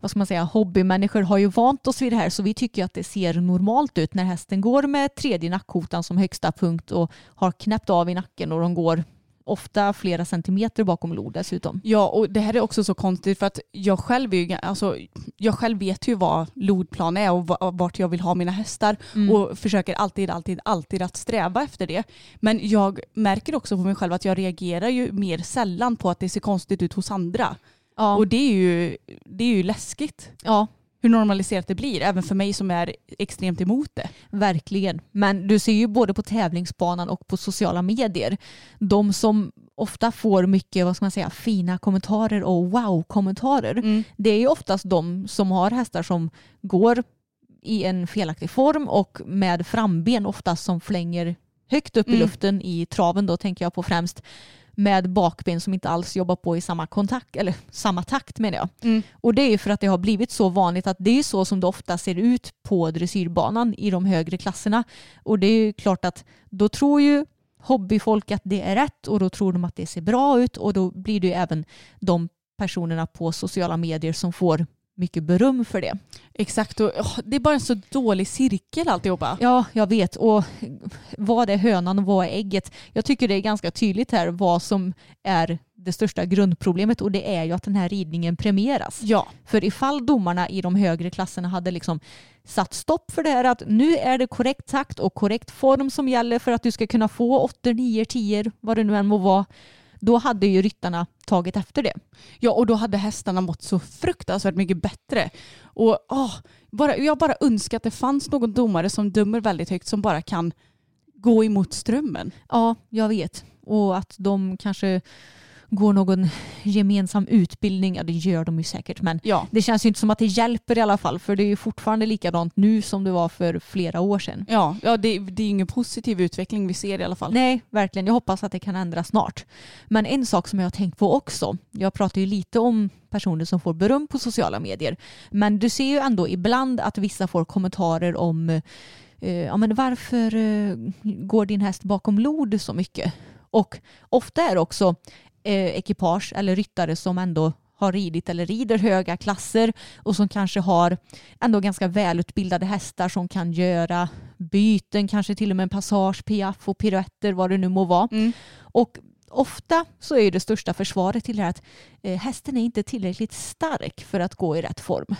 vad ska man säga, hobbymänniskor har ju vant oss vid det här så vi tycker att det ser normalt ut när hästen går med tredje nackkotan som högsta punkt och har knäppt av i nacken och de går ofta flera centimeter bakom lod dessutom. Ja, och det här är också så konstigt för att jag själv, är ju, alltså, jag själv vet ju vad lodplan är och va- vart jag vill ha mina hästar Mm. och försöker alltid, alltid, alltid att sträva efter det. Men jag märker också på mig själv att jag reagerar ju mer sällan på att det ser konstigt ut hos andra. Ja, Och det är, ju, det är ju läskigt ja hur normaliserat det blir, även för mig som är extremt emot det. verkligen. Men du ser ju både på tävlingsbanan och på sociala medier. De som ofta får mycket vad ska man säga, fina kommentarer och wow-kommentarer. Det är ju oftast de som har hästar som går i en felaktig form och med framben oftast som flänger högt upp i Mm. luften i traven då tänker jag på främst med bakben som inte alls jobbar på i samma kontakt eller samma takt menar jag. Mm. Och det är för att det har blivit så vanligt att det är så som det ofta ser ut på dressyrbanan i de högre klasserna. Och det är klart att då tror ju hobbyfolk att det är rätt och då tror de att det ser bra ut och då blir det ju även de personerna på sociala medier som får mycket beröm för det. Exakt, och det är bara en så dålig cirkel alltihopa. Ja, jag vet. Och vad är hönan och vad är ägget? Jag tycker det är ganska tydligt här vad som är det största grundproblemet och det är ju att den här ridningen premieras. Ja, För ifall domarna i de högre klasserna hade liksom satt stopp för det här att nu är det korrekt takt och korrekt form som gäller för att du ska kunna få 8, 9, 10, vad det nu än må vara då hade ju ryttarna tagit efter det. Ja, och då hade hästarna mått så fruktansvärt mycket bättre. Och åh, bara, jag bara önskar att det fanns någon domare som dömer väldigt högt som bara kan gå emot strömmen. Ja, jag vet. Och att de kanske går någon gemensam utbildning, ja det gör de ju säkert men Ja. det känns ju inte som att det hjälper i alla fall för det är ju fortfarande likadant nu som det var för flera år sedan. Ja, ja det, det är ingen positiv utveckling vi ser i alla fall. Nej, verkligen. Jag hoppas att det kan ändras snart. Men en sak som jag har tänkt på också. Jag pratar ju lite om personer som får beröm på sociala medier. Men du ser ju ändå ibland att vissa får kommentarer om eh, ja, men varför eh, går din häst bakom lod så mycket? Och ofta är det också eh, ekipage eller ryttare som ändå har ridit eller rider höga klasser och som kanske har ändå ganska välutbildade hästar som kan göra byten, kanske till och med en passage, piaff och piruetter, vad det nu må vara. Mm. Och ofta så är det största försvaret till det här att eh, hästen är inte tillräckligt stark för att gå i rätt form.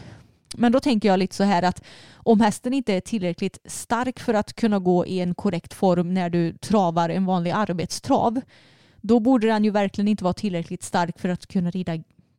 Men då tänker jag lite så här att om hästen inte är tillräckligt stark för att kunna gå i en korrekt form när du travar en vanlig arbetstrav, då borde den ju verkligen inte vara tillräckligt stark för att kunna rida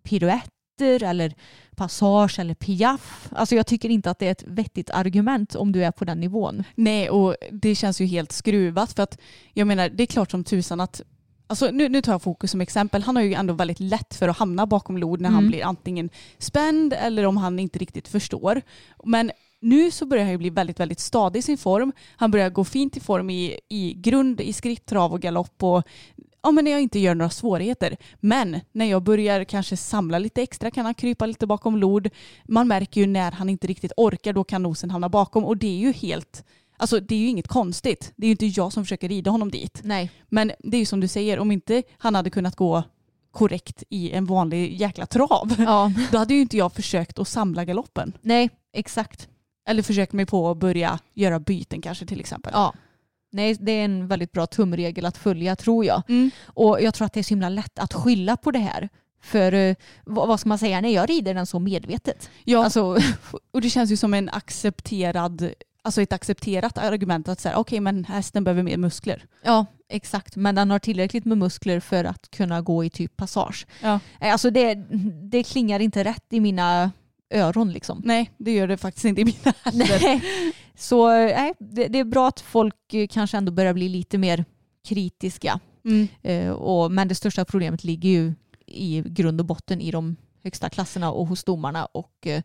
piruetter eller passage eller piaff. Alltså jag tycker inte att det är ett vettigt argument om du är på den nivån. Nej, och det känns ju helt skruvat för att jag menar, det är klart som tusan att Alltså nu, nu tar jag fokus som exempel. Han har ju ändå väldigt lätt för att hamna bakom lod när han Mm. blir antingen spänd eller om han inte riktigt förstår. Men nu så börjar han ju bli väldigt, väldigt stadig i sin form. Han börjar gå fint i form i, i grund, i skritt, trav och galopp och ja, men när jag inte gör några svårigheter. Men när jag börjar kanske samla lite extra kan han krypa lite bakom lod. Man märker ju när han inte riktigt orkar, då kan nosen hamna bakom och det är ju helt Alltså det är ju inget konstigt. Det är ju inte jag som försöker rida honom dit. Nej. Men det är ju som du säger, om inte han hade kunnat gå korrekt i en vanlig jäkla trav, Ja. då hade ju inte jag försökt att samla galoppen. Nej, exakt. Eller försökt mig på att börja göra byten kanske till exempel. Ja. Nej, det är en väldigt bra tumregel att följa tror jag. Mm. Och jag tror att det är så himla lätt att skylla på det här. För eh, vad ska man säga, nej jag rider den så medvetet. Ja, Alltså, och det känns ju som en accepterad, alltså ett accepterat argument att säga okej men hästen behöver mer muskler. ja, exakt. Men den har tillräckligt med muskler för att kunna gå i typ passage. Ja. Nej, Alltså det, det klingar inte rätt i mina öron liksom. Nej, det gör det faktiskt inte i mina heller. Nej. Så nej, det, det är bra att folk eh, kanske ändå börjar bli lite mer kritiska. Mm. Eh, och, men det största problemet ligger ju i grund och botten i de högsta klasserna och hos domarna och eh,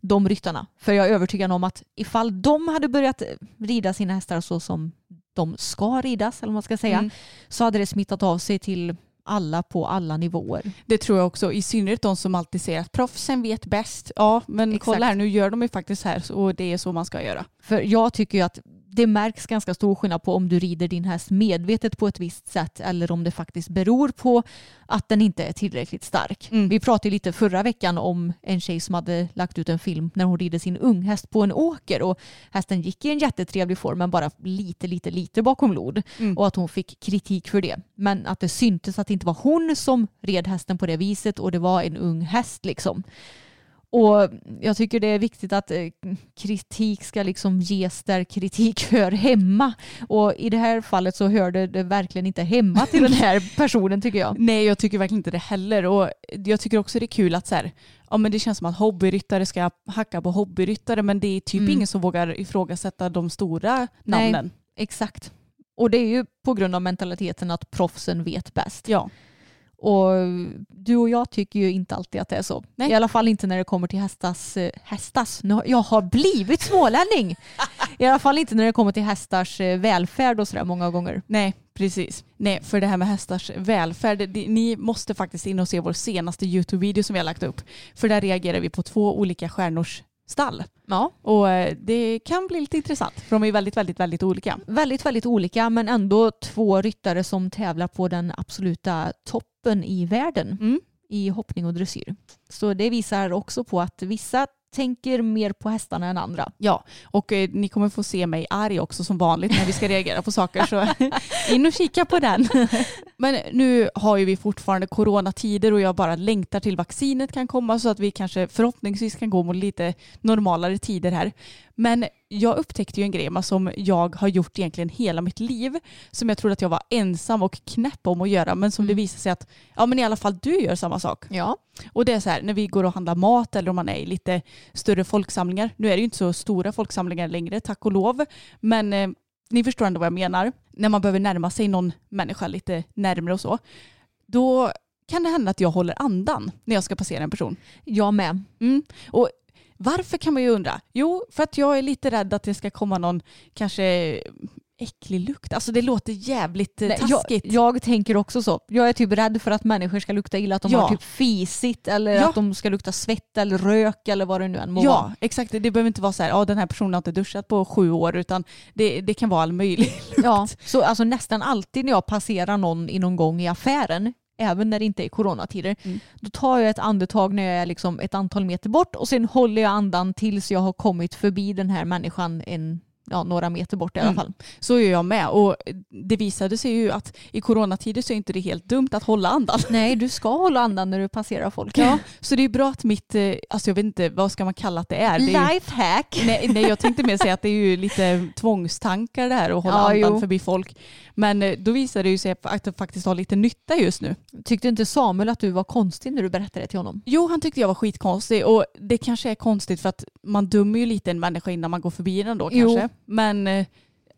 de ryttarna. För jag är övertygad om att ifall de hade börjat rida sina hästar så som de ska ridas, eller vad man ska säga, Mm. så hade det smittat av sig till alla på alla nivåer. Det tror jag också, i synnerhet de som alltid säger att proffsen vet bäst. Ja, men Exakt. kolla här, nu gör de ju faktiskt här och det är så man ska göra. För jag tycker ju att det märks ganska stor skillnad på om du rider din häst medvetet på ett visst sätt eller om det faktiskt beror på att den inte är tillräckligt stark. Mm. Vi pratade lite förra veckan om en tjej som hade lagt ut en film när hon rider sin unghäst på en åker och hästen gick i en jättetrevlig form men bara lite, lite, lite bakom lod Mm. och att hon fick kritik för det. Men att det syntes att det inte var hon som red hästen på det viset och det var en ung häst liksom. Och jag tycker det är viktigt att eh, kritik ska liksom ges där kritik hör hemma. Och i det här fallet så hörde det verkligen inte hemma till den här personen tycker jag. Nej, jag tycker verkligen inte det heller. Och jag tycker också det är kul att så här, ja, men det känns som att hobbyryttare ska hacka på hobbyryttare men det är typ Mm. ingen som vågar ifrågasätta de stora Nej. namnen. Exakt. Och det är ju på grund av mentaliteten att proffsen vet bäst. Ja. Och du och jag tycker ju inte alltid att det är så. Nej. I alla fall inte när det kommer till hästas, eh, hästas. Jag har blivit smålänning. I alla fall inte när det kommer till hästars eh, välfärd och sådär många gånger. Nej, precis. Nej, för det här med hästars välfärd, ni måste faktiskt in och se vår senaste YouTube-video som vi har lagt upp. För där reagerar vi på två olika stjärnors stall. Ja, Och eh, det kan bli lite intressant, för de är väldigt, väldigt, väldigt olika. väldigt, väldigt olika men ändå två ryttare som tävlar på den absoluta toppen i världen Mm. i hoppning och dressyr. Så det visar också på att vissa tänker mer på hästarna än andra. Ja, och eh, ni kommer få se mig arg också som vanligt när vi ska reagera på saker. Så in och kika på den. Men nu har ju vi fortfarande coronatider och jag bara längtar till vaccinet kan komma så att vi kanske förhoppningsvis kan gå mot lite normalare tider här. Men jag upptäckte ju en grej som jag har gjort egentligen hela mitt liv som jag trodde att jag var ensam och knäpp om att göra men som mm. det visar sig att ja men i alla fall du gör samma sak. Ja. Och det är så här när vi går och handlar mat eller om man är i lite större folksamlingar. Nu är det ju inte så stora folksamlingar längre tack och lov men eh, ni förstår ändå vad jag menar. När man behöver närma sig någon människa lite närmre och så. Då kan det hända att jag håller andan när jag ska passera en person. Jag med. Mm. Och varför kan man ju undra? Jo, för att jag är lite rädd att det ska komma någon kanske äcklig lukt. Alltså det låter jävligt Nej, taskigt. Jag, jag, tänker också så. Jag är typ rädd för att människor ska lukta illa, att de ja. har typ fisit eller ja. att de ska lukta svett eller rök eller vad det nu än må ja, vara. Exakt. Det behöver inte vara så här, ja den här personen har inte duschat på sju år utan det, det kan vara all möjlig lukt. Ja, så alltså nästan alltid när jag passerar någon i någon gång i affären även när det inte är coronatider. Mm. Då tar jag ett andetag när jag är liksom ett antal meter bort och sen håller jag andan tills jag har kommit förbi den här människan en ja, några meter bort i alla mm. fall. Så gör jag med och det visade sig ju att i coronatider så är inte det helt dumt att hålla andan. Nej, du ska hålla andan när du passerar folk. Ja, så det är bra att mitt, eh, alltså jag vet inte, vad ska man kalla att det är? Det är Lifehack! nej, nej, jag tänkte mer säga att det är ju lite tvångstankar det här att hålla ja, andan jo. förbi folk. Men eh, då visade det sig att det faktiskt har lite nytta just nu. Tyckte inte Samuel att du var konstig när du berättade det till honom? Jo, han tyckte jag var skitkonstig och det kanske är konstigt för att man dömer ju lite en människa innan man går förbi den då kanske. Jo. Men eh,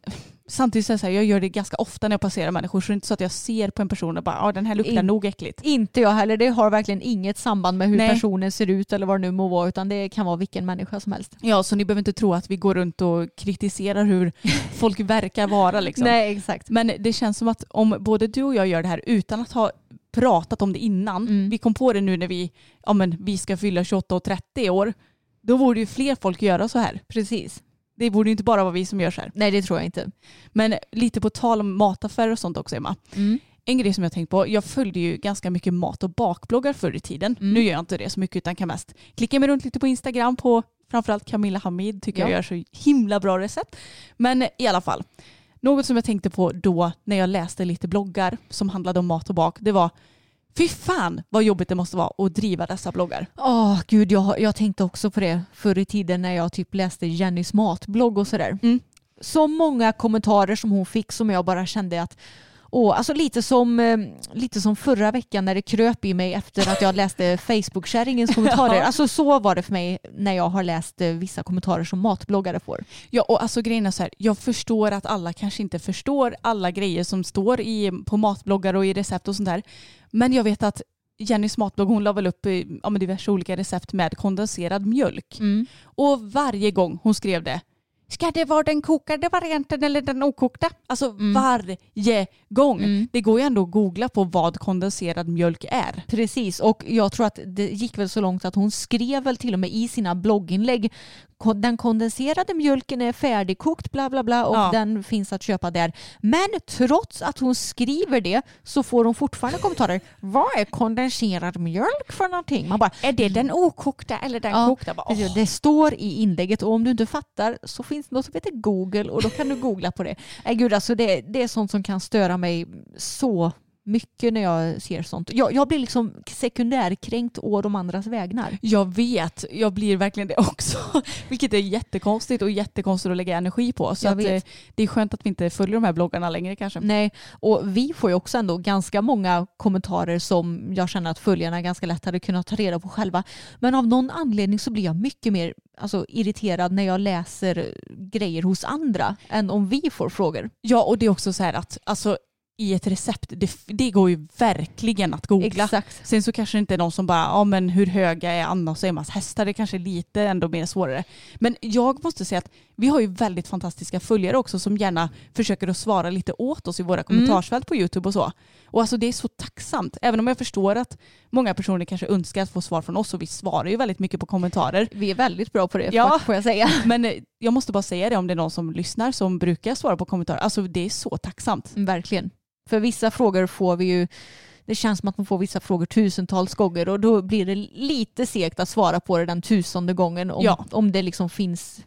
samtidigt så här, jag gör det ganska ofta när jag passerar människor så det är inte så att jag ser på en person och bara ja den här luktar In, nog äckligt. Inte jag heller. Det har verkligen inget samband med hur Nej. personen ser ut eller vad det nu må vara utan det kan vara vilken människa som helst. Ja så ni behöver inte tro att vi går runt och kritiserar hur folk verkar vara liksom. Nej exakt. Men det känns som att om både du och jag gör det här utan att ha pratat om det innan, mm. vi kom på det nu när vi, ja, men, vi ska fylla 28 och 30 år, då borde ju fler folk göra så här. Precis. Det borde ju inte bara vara vi som gör så här. Nej det tror jag inte. Men lite på tal om mataffärer och sånt också Emma. Mm. En grej som jag tänkt på, jag följde ju ganska mycket mat och bakbloggar förr i tiden. Mm. Nu gör jag inte det så mycket utan kan mest klicka mig runt lite på Instagram på framförallt Camilla Hamid tycker ja. jag gör så himla bra recept. Men i alla fall, något som jag tänkte på då när jag läste lite bloggar som handlade om mat och bak, det var Fy fan vad jobbigt det måste vara att driva dessa bloggar. Åh oh, gud, jag, jag tänkte också på det förr i tiden när jag typ läste Jennys matblogg och sådär. Mm. Så många kommentarer som hon fick som jag bara kände att och alltså lite som, eh, lite som förra veckan när det kröp i mig efter att jag läste Facebook-kärringens kommentarer. Alltså så var det för mig när jag har läst eh, vissa kommentarer som matbloggare får. Ja och alltså grejen är så här, jag förstår att alla kanske inte förstår alla grejer som står i, på matbloggar och i recept och sånt där. Men jag vet att Jennys matblogg hon la väl upp ja, diverse olika recept med kondenserad mjölk. Mm. Och varje gång hon skrev det Ska det vara den kokade varianten eller den okokta? Alltså mm. varje gång. Mm. Det går ju ändå att googla på vad kondenserad mjölk är. Precis och jag tror att det gick väl så långt att hon skrev väl till och med i sina blogginlägg den kondenserade mjölken är färdigkokt bla bla bla och ja. den finns att köpa där. Men trots att hon skriver det så får hon fortfarande kommentarer. Vad är kondenserad mjölk för någonting? Man bara, är det den okokta eller den ja, kokta? Bara, oh. Det står i inlägget och om du inte fattar så finns det något som heter Google och då kan du googla på det. Nej gud alltså det, det är sånt som kan störa mig så mycket när jag ser sånt. Jag, jag blir liksom sekundärkränkt å de andras vägnar. Jag vet, jag blir verkligen det också. Vilket är jättekonstigt och jättekonstigt att lägga energi på. Så att, eh, det är skönt att vi inte följer de här bloggarna längre kanske. Nej, och vi får ju också ändå ganska många kommentarer som jag känner att följarna ganska lätt hade kunnat ta reda på själva. Men av någon anledning så blir jag mycket mer alltså, irriterad när jag läser grejer hos andra än om vi får frågor. Ja, och det är också så här att alltså, i ett recept, det, det, går ju verkligen att googla. Exakt. Sen så kanske det inte är någon som bara, ja men hur höga är Annas och Emmas hästar? Det kanske är lite ändå mer svårare. Men jag måste säga att vi har ju väldigt fantastiska följare också som gärna försöker att svara lite åt oss i våra mm. kommentarsfält på YouTube och så. Och alltså det är så tacksamt. Även om jag förstår att många personer kanske önskar att få svar från oss och vi svarar ju väldigt mycket på kommentarer. Vi är väldigt bra på det ja. får jag säga. Men eh, jag måste bara säga det om det är någon som lyssnar som brukar svara på kommentarer. Alltså det är så tacksamt. Verkligen. För vissa frågor får vi ju det känns som att man får vissa frågor tusentals gånger och då blir det lite segt att svara på det den tusende gången om, ja. om det liksom finns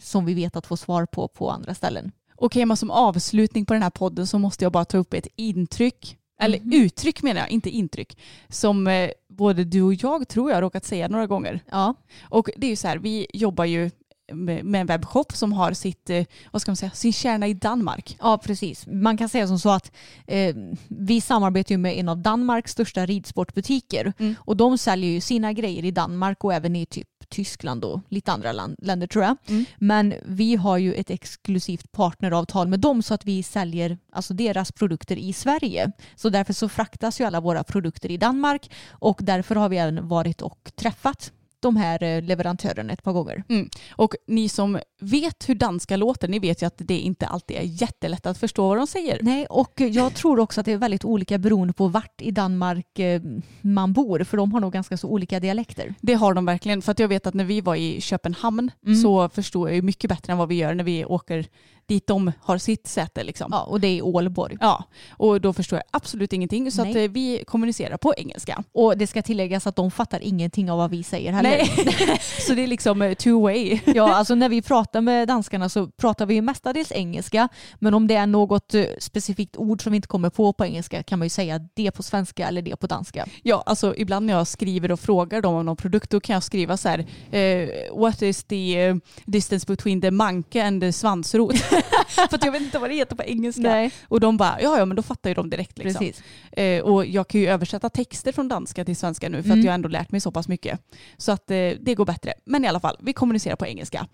som vi vet att få svar på på andra ställen. Okej, men som avslutning på den här podden så måste jag bara ta upp ett intryck Eller Mhm. uttryck menar jag, inte intryck. Som eh, både du och jag tror jag har råkat säga några gånger. Ja. Och det är ju så här, vi jobbar ju med en webbshop som har sitt, eh, vad ska man säga, sin kärna i Danmark. Ja, precis. Man kan säga som så att eh, vi samarbetar ju med en av Danmarks största ridsportbutiker Mm. och de säljer ju sina grejer i Danmark och även i typ Tyskland och lite andra land, länder tror jag. Mm. Men vi har ju ett exklusivt partneravtal med dem så att vi säljer alltså deras produkter i Sverige. Så därför så fraktas ju alla våra produkter i Danmark och därför har vi även varit och träffat de här eh, leverantörerna ett par gånger. Och ni som vet hur danska låter, ni vet ju att det inte alltid är jättelätt att förstå vad de säger. Nej, och jag tror också att det är väldigt olika beroende på vart i Danmark eh, man bor, för de har nog ganska så olika dialekter. Det har de verkligen. För att jag vet att när vi var i Köpenhamn Mm. så förstod jag ju mycket bättre än vad vi gör när vi åker dit de har sitt säte. Liksom. Ja, och det är Ålborg. Ja, och då förstår jag absolut ingenting. Så att eh, vi kommunicerar på engelska. Och det ska tilläggas att de fattar ingenting av vad vi säger heller. Nej. så det är liksom eh, two way. Ja, alltså när vi pratar med danskarna så pratar vi ju mestadels engelska. Men om det är något eh, specifikt ord som vi inte kommer på på engelska kan man ju säga det på svenska eller det på danska. Ja, alltså ibland när jag skriver och frågar dem om någon produkt då kan jag skriva så här eh, What is the distance between the manke and the svansrot? För att jag vet inte vad det heter på engelska. Och de bara, ja ja men då fattar ju de direkt. Liksom. Eh, och jag kan ju översätta texter från danska till svenska nu för Mm. att jag ändå lärt mig så pass mycket. Så att eh, det går bättre. Men i alla fall, vi kommunicerar på engelska.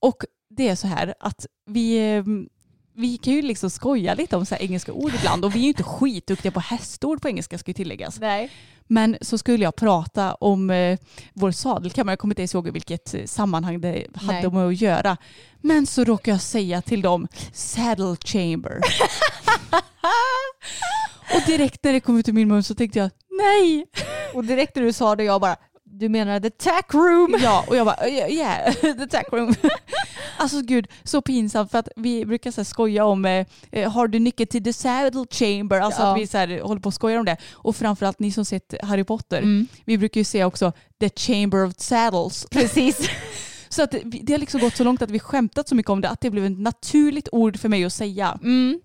Och det är så här att vi, eh, vi kan ju liksom skoja lite om så här engelska ord ibland och vi är ju inte skitduktiga på hästord på engelska ska ju tilläggas. Nej. Men så skulle jag prata om eh, vår sadelkammare, jag kommer inte ens ihåg i vilket eh, sammanhang det hade med att göra. Men så råkade jag säga till dem saddle chamber. och direkt när det kom ut ur min mun så tänkte jag nej. Och direkt när du sa det jag bara, du menar the tack room? Ja, och jag bara yeah, the tack room. alltså gud, så pinsamt för att vi brukar så skoja om eh, eh, har du nyckeln till the saddle chamber? Alltså Ja. att vi så här, håller på och skojar om det. Och framförallt ni som sett Harry Potter, Mm. vi brukar ju säga också the chamber of saddles. Precis. Så att det har liksom gått så långt att vi skämtat så mycket om det att det blev ett naturligt ord för mig att säga. Mm.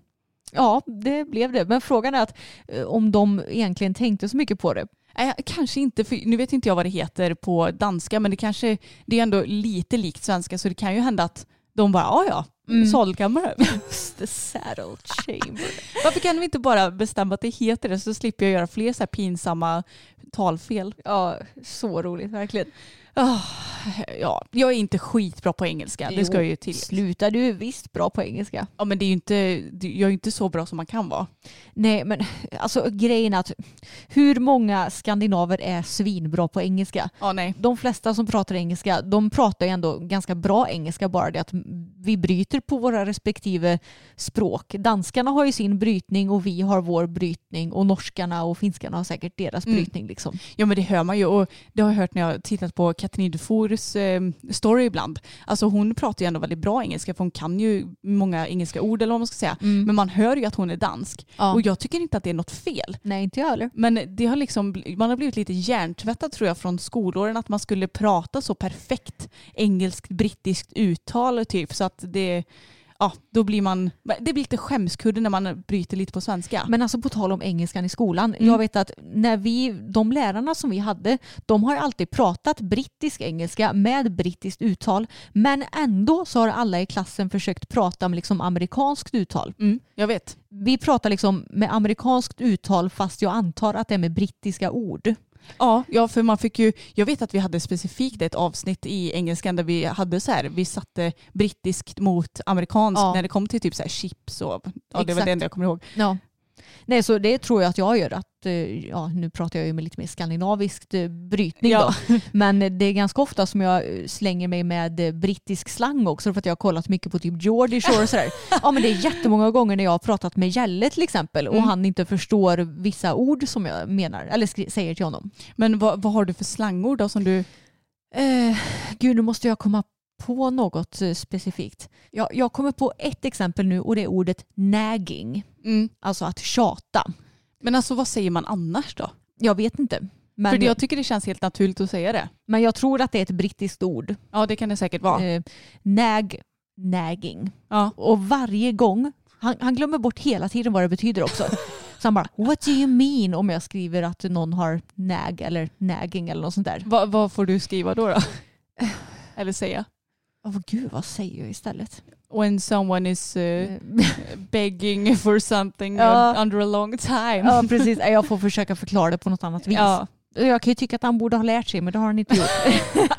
Ja, det blev det. Men frågan är att eh, om de egentligen tänkte så mycket på det. Nej, kanske inte, för nu vet inte jag vad det heter på danska men det kanske det är ändå lite likt svenska så det kan ju hända att de bara ja ja, Mm. sadelkammare. The saddle chamber. Varför kan vi inte bara bestämma att det heter det så slipper jag göra fler så här pinsamma talfel. Ja, så roligt verkligen. Ah, ja, jag är inte skitbra på engelska, det ska jag ju till. Sluta, du är visst bra på engelska. Ja, men det är ju inte, jag är ju inte så bra som man kan vara. Nej, men alltså grejen är att hur många skandinaver är svinbra på engelska? Ja, nej. De flesta som pratar engelska, de pratar ju ändå ganska bra engelska, bara det att vi bryter på våra respektive språk. Danskarna har ju sin brytning och vi har vår brytning och norskarna och finskarna har säkert deras Mm. brytning. Liksom. Ja men det hör man ju och det har jag hört när jag tittat på Katrin Dufors eh, story ibland. Alltså hon pratar ju ändå väldigt bra engelska för hon kan ju många engelska ord eller vad man ska säga. Men man hör ju att hon är dansk. Ja. Och jag tycker inte att det är något fel. Nej, inte jag heller. Men det har liksom, man har blivit lite hjärntvättad tror jag från skolåren att man skulle prata så perfekt engelskt brittiskt uttal typ så att det Ja, då blir man, det blir lite skämskudde när man bryter lite på svenska. Men alltså på tal om engelskan i skolan. Mm. Jag vet att när vi, de lärarna som vi hade, de har alltid pratat brittisk engelska med brittiskt uttal. Men ändå så har alla i klassen försökt prata med liksom amerikanskt uttal. Mm, jag vet. Vi pratar liksom med amerikanskt uttal fast jag antar att det är med brittiska ord. Ja, ja, för man fick ju, jag vet att vi hade specifikt ett avsnitt i engelskan där vi hade så här, vi satte brittiskt mot amerikanskt Ja. när det kom till typ så här chips och, ja det var det enda jag kommer ihåg. Ja. Nej, så det tror jag att jag gör. Att, eh, ja, nu pratar jag ju med lite mer skandinaviskt eh, brytning Ja. då. Men det är ganska ofta som jag eh, slänger mig med brittisk slang också för att jag har kollat mycket på typ Geordie Shore och sådär. Ja men det är jättemånga gånger när jag har pratat med Jelle till exempel och Mm. han inte förstår vissa ord som jag menar eller säger till honom. Men vad, vad har du för slangord då som du, Eh, gud nu måste jag komma på något eh, specifikt. Jag, jag kommer på ett exempel nu och det är ordet nagging. Alltså att tjata. men alltså vad säger man annars då? Jag vet inte. Men för jag tycker det känns helt naturligt att säga det. Men jag tror att det är ett brittiskt ord. Ja det kan det säkert vara. Eh, nag, nagging. Ja. Och varje gång Han, han glömmer bort hela tiden vad det betyder också. Så han bara, what do you mean om jag skriver att någon har nag eller nagging eller något sånt där. Va, vad får du skriva då? då? Eller säga? Åh gud, vad säger jag istället? When someone is uh, begging for something Ja. under a long time. ja precis, jag får försöka förklara det på något annat vis. Ja. Jag kan ju tycka att han borde ha lärt sig men det har han inte gjort.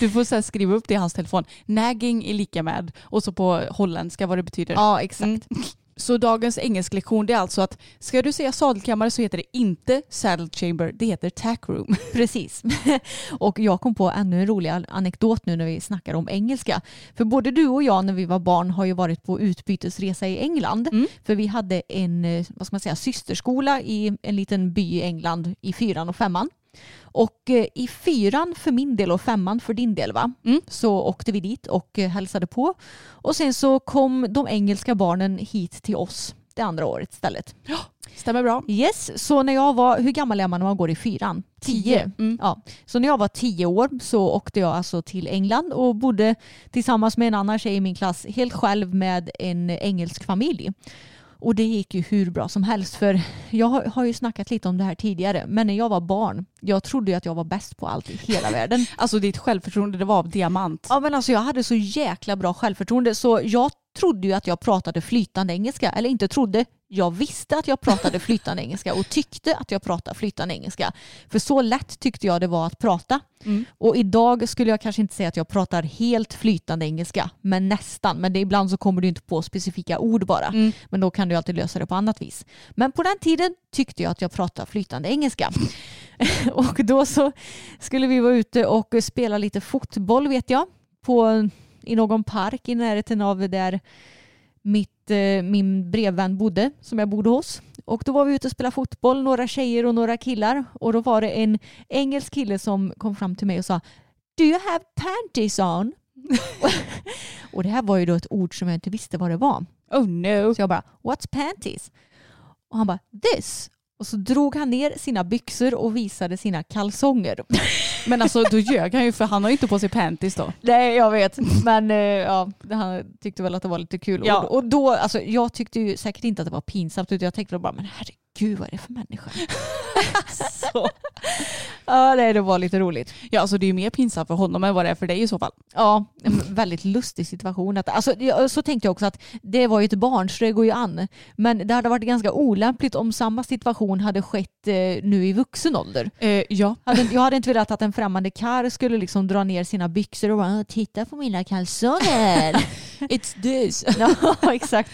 Du får så skriva upp det i hans telefon. Nagging är lika med och så på holländska vad det betyder. ja exakt. Mm. Så dagens engelsklektion det är alltså att ska du säga sadelkammare så heter det inte saddle chamber, det heter tack room. Precis. Och jag kom på ännu en rolig anekdot nu när vi snackar om engelska. För både du och jag när vi var barn har ju varit på utbytesresa i England. Mm. För vi hade en eh, vad ska man säga, systerskola i en liten by i England i fyran och femman. Och eh, i fyran för min del och femman för din del va? Mm. Så åkte vi dit och eh, hälsade på. Och sen så kom de engelska barnen hit till oss det andra året istället. Stämmer bra. Yes, så när jag var, hur gammal är man när man går i fyran? Tio. Mm. Ja, så när jag var tio år så åkte jag alltså till England och bodde tillsammans med en annan tjej i min klass helt själv med en engelsk familj. Och det gick ju hur bra som helst för jag har- ju snackat lite om det här tidigare men när jag var barn, jag trodde ju att jag var bäst på allt i hela världen. Alltså ditt självförtroende det var av diamant. Ja men alltså jag hade så jäkla bra självförtroende så jag trodde ju att jag pratade flytande engelska. Eller inte trodde, jag visste att jag pratade flytande engelska och tyckte att jag pratade flytande engelska. För så lätt tyckte jag det var att prata. Mm. Och idag skulle jag kanske inte säga att jag pratar helt flytande engelska, men nästan. Men det, ibland så kommer du inte på specifika ord bara. Mm. Men då kan du alltid lösa det på annat vis. Men på den tiden tyckte jag att jag pratade flytande engelska. och då så skulle vi vara ute och spela lite fotboll vet jag. På, I någon park i närheten av där mitt, eh, min brevvän bodde, som jag bodde hos. Och då var vi ute och spelade fotboll, några tjejer och några killar. Och då var det en engelsk kille som kom fram till mig och sa Do you have panties on? och det här var ju då ett ord som jag inte visste vad det var. Oh no. Så jag bara, what's panties? Och han bara, this. Och så drog han ner sina byxor och visade sina kalsonger. Men alltså då ljög han ju för han har ju inte på sig panties då. Nej, jag vet. Men eh, ja, han tyckte väl att det var lite kul. Ja. Och, och då, alltså, jag tyckte ju säkert inte att det var pinsamt utan jag tänkte bara, men herregud vad är det för människa? Så. ja, nej, det var lite roligt. Ja alltså det är ju mer pinsamt för honom än vad det är för dig i så fall. Ja, en väldigt lustig situation. Att, alltså, så tänkte jag också att det var ju ett barn så det går ju an. Men det hade varit ganska olämpligt om samma situation hade skett eh, nu i vuxen ålder. Eh, ja. Jag hade inte velat att en främmande karl skulle liksom dra ner sina byxor och bara titta på mina kalsonger. It's this. ja, exakt.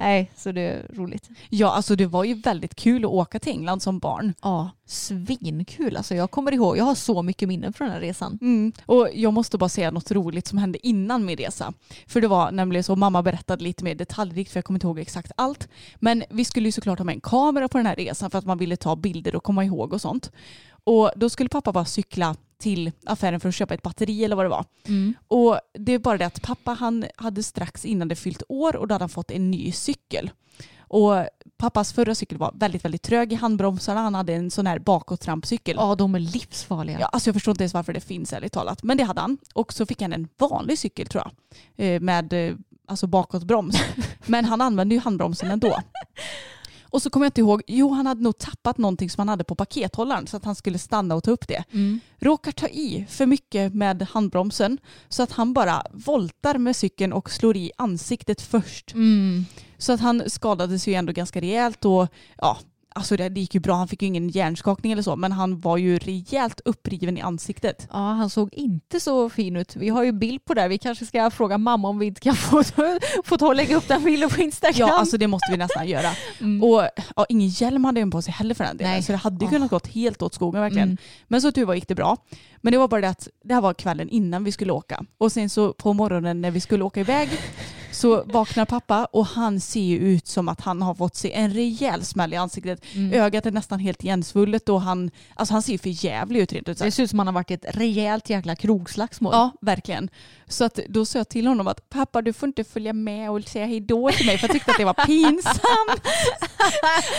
Nej, så det är roligt. Ja alltså det var ju väldigt kul att åka till England som barn. Ja, svinkul. Alltså jag kommer ihåg, jag har så mycket minnen från den här resan. Mm. Och jag måste bara säga något roligt som hände innan min resa. För det var nämligen så, mamma berättade lite mer detaljrikt för jag kommer inte ihåg exakt allt. Men vi skulle ju såklart ha med en kamera på den här resan för att man ville ta bilder och komma ihåg och sånt. Och då skulle pappa bara cykla till affären för att köpa ett batteri eller vad det var. Och det är bara det att pappa han hade strax innan det fyllt år och då hade han fått en ny cykel. Och pappas förra cykel var väldigt, väldigt trög i handbromsarna. Han hade en sån här bakåttrampcykel. Ja, de är livsfarliga. Ja, alltså jag förstår inte ens varför det finns ärligt talat. Men det hade han. Och så fick han en vanlig cykel tror jag. eh, Med eh, alltså bakåtbroms. Men han använde ju handbromsen ändå. Och så kommer jag inte ihåg, jo han hade nog tappat någonting som han hade på pakethållaren så att han skulle stanna och ta upp det. Mm. Råkar ta i för mycket med handbromsen så att han bara voltar med cykeln och slår i ansiktet först. Mm. Så att han skadades ju ändå ganska rejält och ja, alltså det, det gick ju bra. Han fick ju ingen hjärnskakning eller så men han var ju rejält uppriven i ansiktet. Ja, han såg inte så fin ut. Vi har ju bild på det. Vi kanske ska fråga mamma om vi inte kan få, få ta och lägga upp den bilden på Instagram. Ja, alltså det måste vi nästan göra. Mm. Och ja, ingen hjälm hade han på sig heller för den delen. Nej. Så det hade ju kunnat gått helt åt skogen verkligen. Mm. Men så tur var gick det bra. Men det var bara det att det här var kvällen innan vi skulle åka. Och sen så på morgonen när vi skulle åka iväg så vaknar pappa och han ser ju ut som att han har fått se en rejäl smäll i ansiktet. Mm. Ögat är nästan helt igensvullet och han, alltså han ser ju för jävlig ut rent ut Det sagt. ser ut som att han har varit i ett rejält jäkla krogslagsmål. Ja, verkligen. Så att då sa jag till honom att pappa du får inte följa med och säga hej då till mig för jag tyckte att det var pinsamt.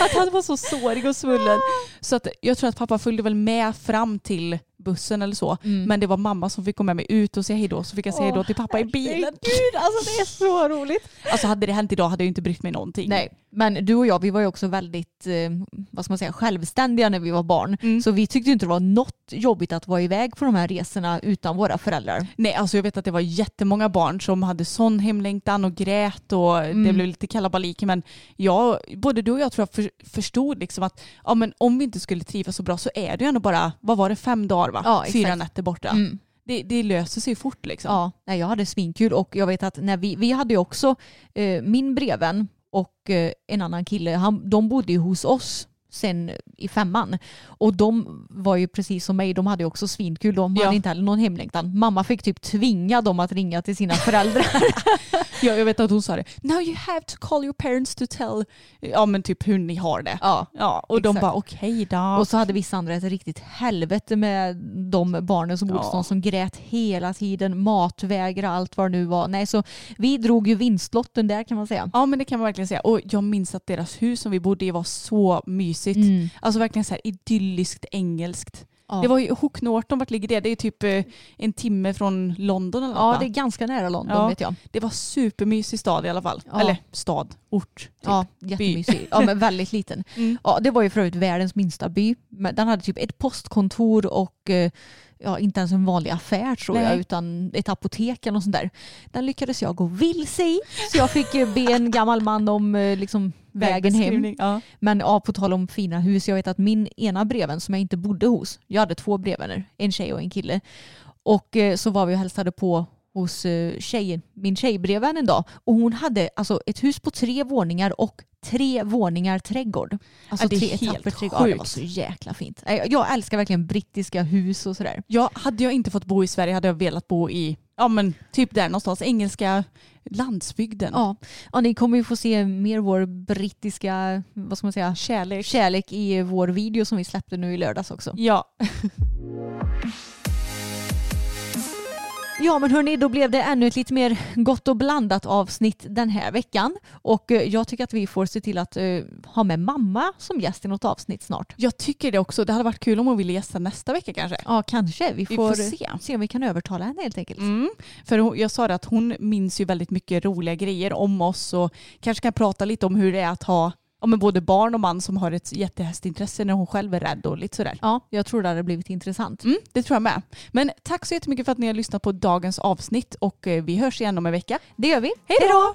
att han var så sårig och svullen. Så att jag tror att pappa följde väl med fram till bussen eller så. Mm. Men det var mamma som fick gå med mig ut och säga hejdå så fick jag säga hejdå till pappa i bilen. Gud, alltså det är så roligt. Alltså hade det hänt idag hade jag inte brytt mig någonting. Nej, men du och jag vi var ju också väldigt eh, vad ska man säga, självständiga när vi var barn. Mm. Så vi tyckte inte det var något jobbigt att vara iväg på de här resorna utan våra föräldrar. Nej, alltså jag vet att det var jättemånga barn som hade sån hemlängtan och grät och mm. det blev lite kalabalik. Men jag, både du och jag tror jag för, förstod liksom att ja, men om vi inte skulle trivas så bra så är det ju ändå bara, vad var det, fem dagar va? Ja, Fyra nätter borta. Mm. Det, det, löser sig fort liksom. Ja, jag hade svinkul och jag vet att när vi, vi hade ju också eh, min brevvän och eh, en annan kille, han, de bodde ju hos oss sen i femman. Och de var ju precis som mig, de hade också svinkul. De hade inte heller någon hemlängtan. Mamma fick typ tvinga dem att ringa till sina föräldrar. ja, jag vet att hon sa det. Now you have to call your parents to tell ja, men typ hur ni har det. Ja, ja och exakt. de bara okej okay då. Och så hade vissa andra ett riktigt helvete med de barnen som bodde ja. som grät hela tiden, matvägra, allt vad det nu var. Nej, så vi drog ju vinstlotten där kan man säga. Ja, men det kan man verkligen säga. Och jag minns att deras hus som vi bodde i var så mysigt mysigt. Mm. Alltså verkligen så här idylliskt engelskt. Ja. Det var ju Hook Norton, vart ligger det? Det är typ eh, en timme från London eller Ja, det är ganska nära London ja. vet jag. Det var supermysig stad i alla fall. Ja. Eller stad, ort. Typ. Ja, jättemysig. ja, men väldigt liten. Mm. Ja, det var ju för övrigt världens minsta by. Den hade typ ett postkontor och eh, ja, inte ens en vanlig affär tror Nej. jag, utan ett apotek eller något sånt där. Den lyckades jag gå vilse i. Så jag fick eh, be en gammal man om liksom, vägen hem. Ja. Men ja, på tal om fina hus, jag vet att min ena breven som jag inte bodde hos, jag hade två brevvänner, en tjej och en kille. Och eh, så var vi och hälsade på hos tjejen, min tjejbrevvän en dag och hon hade alltså ett hus på tre våningar och tre våningar trädgård. Alltså ja, tre etapper trädgård. Ja, det var så jäkla fint. Jag älskar verkligen brittiska hus och sådär. Ja, hade jag inte fått bo i Sverige hade jag velat bo i ja, men typ där någonstans, engelska landsbygden. Ja. ja, ni kommer ju få se mer vår brittiska vad ska man säga, kärlek. kärlek i vår video som vi släppte nu i lördags också. Ja. Ja men hörni, då blev det ännu ett lite mer gott och blandat avsnitt den här veckan. Och eh, jag tycker att vi får se till att uh, ha med mamma som gäst i något avsnitt snart. Jag tycker det också. Det hade varit kul om hon ville gästa nästa vecka kanske. Ja kanske. Vi får, vi får se. se om vi kan övertala henne helt enkelt. Mm. För jag sa det att hon minns ju väldigt mycket roliga grejer om oss och kanske kan prata lite om hur det är att ha ja, men både barn och man som har ett jättehästintresse när hon själv är rädd och lite sådär. Ja, jag tror det hade blivit intressant. Mm, det tror jag med. Men tack så jättemycket för att ni har lyssnat på dagens avsnitt och eh, vi hörs igen om en vecka. Det gör vi. Hej då!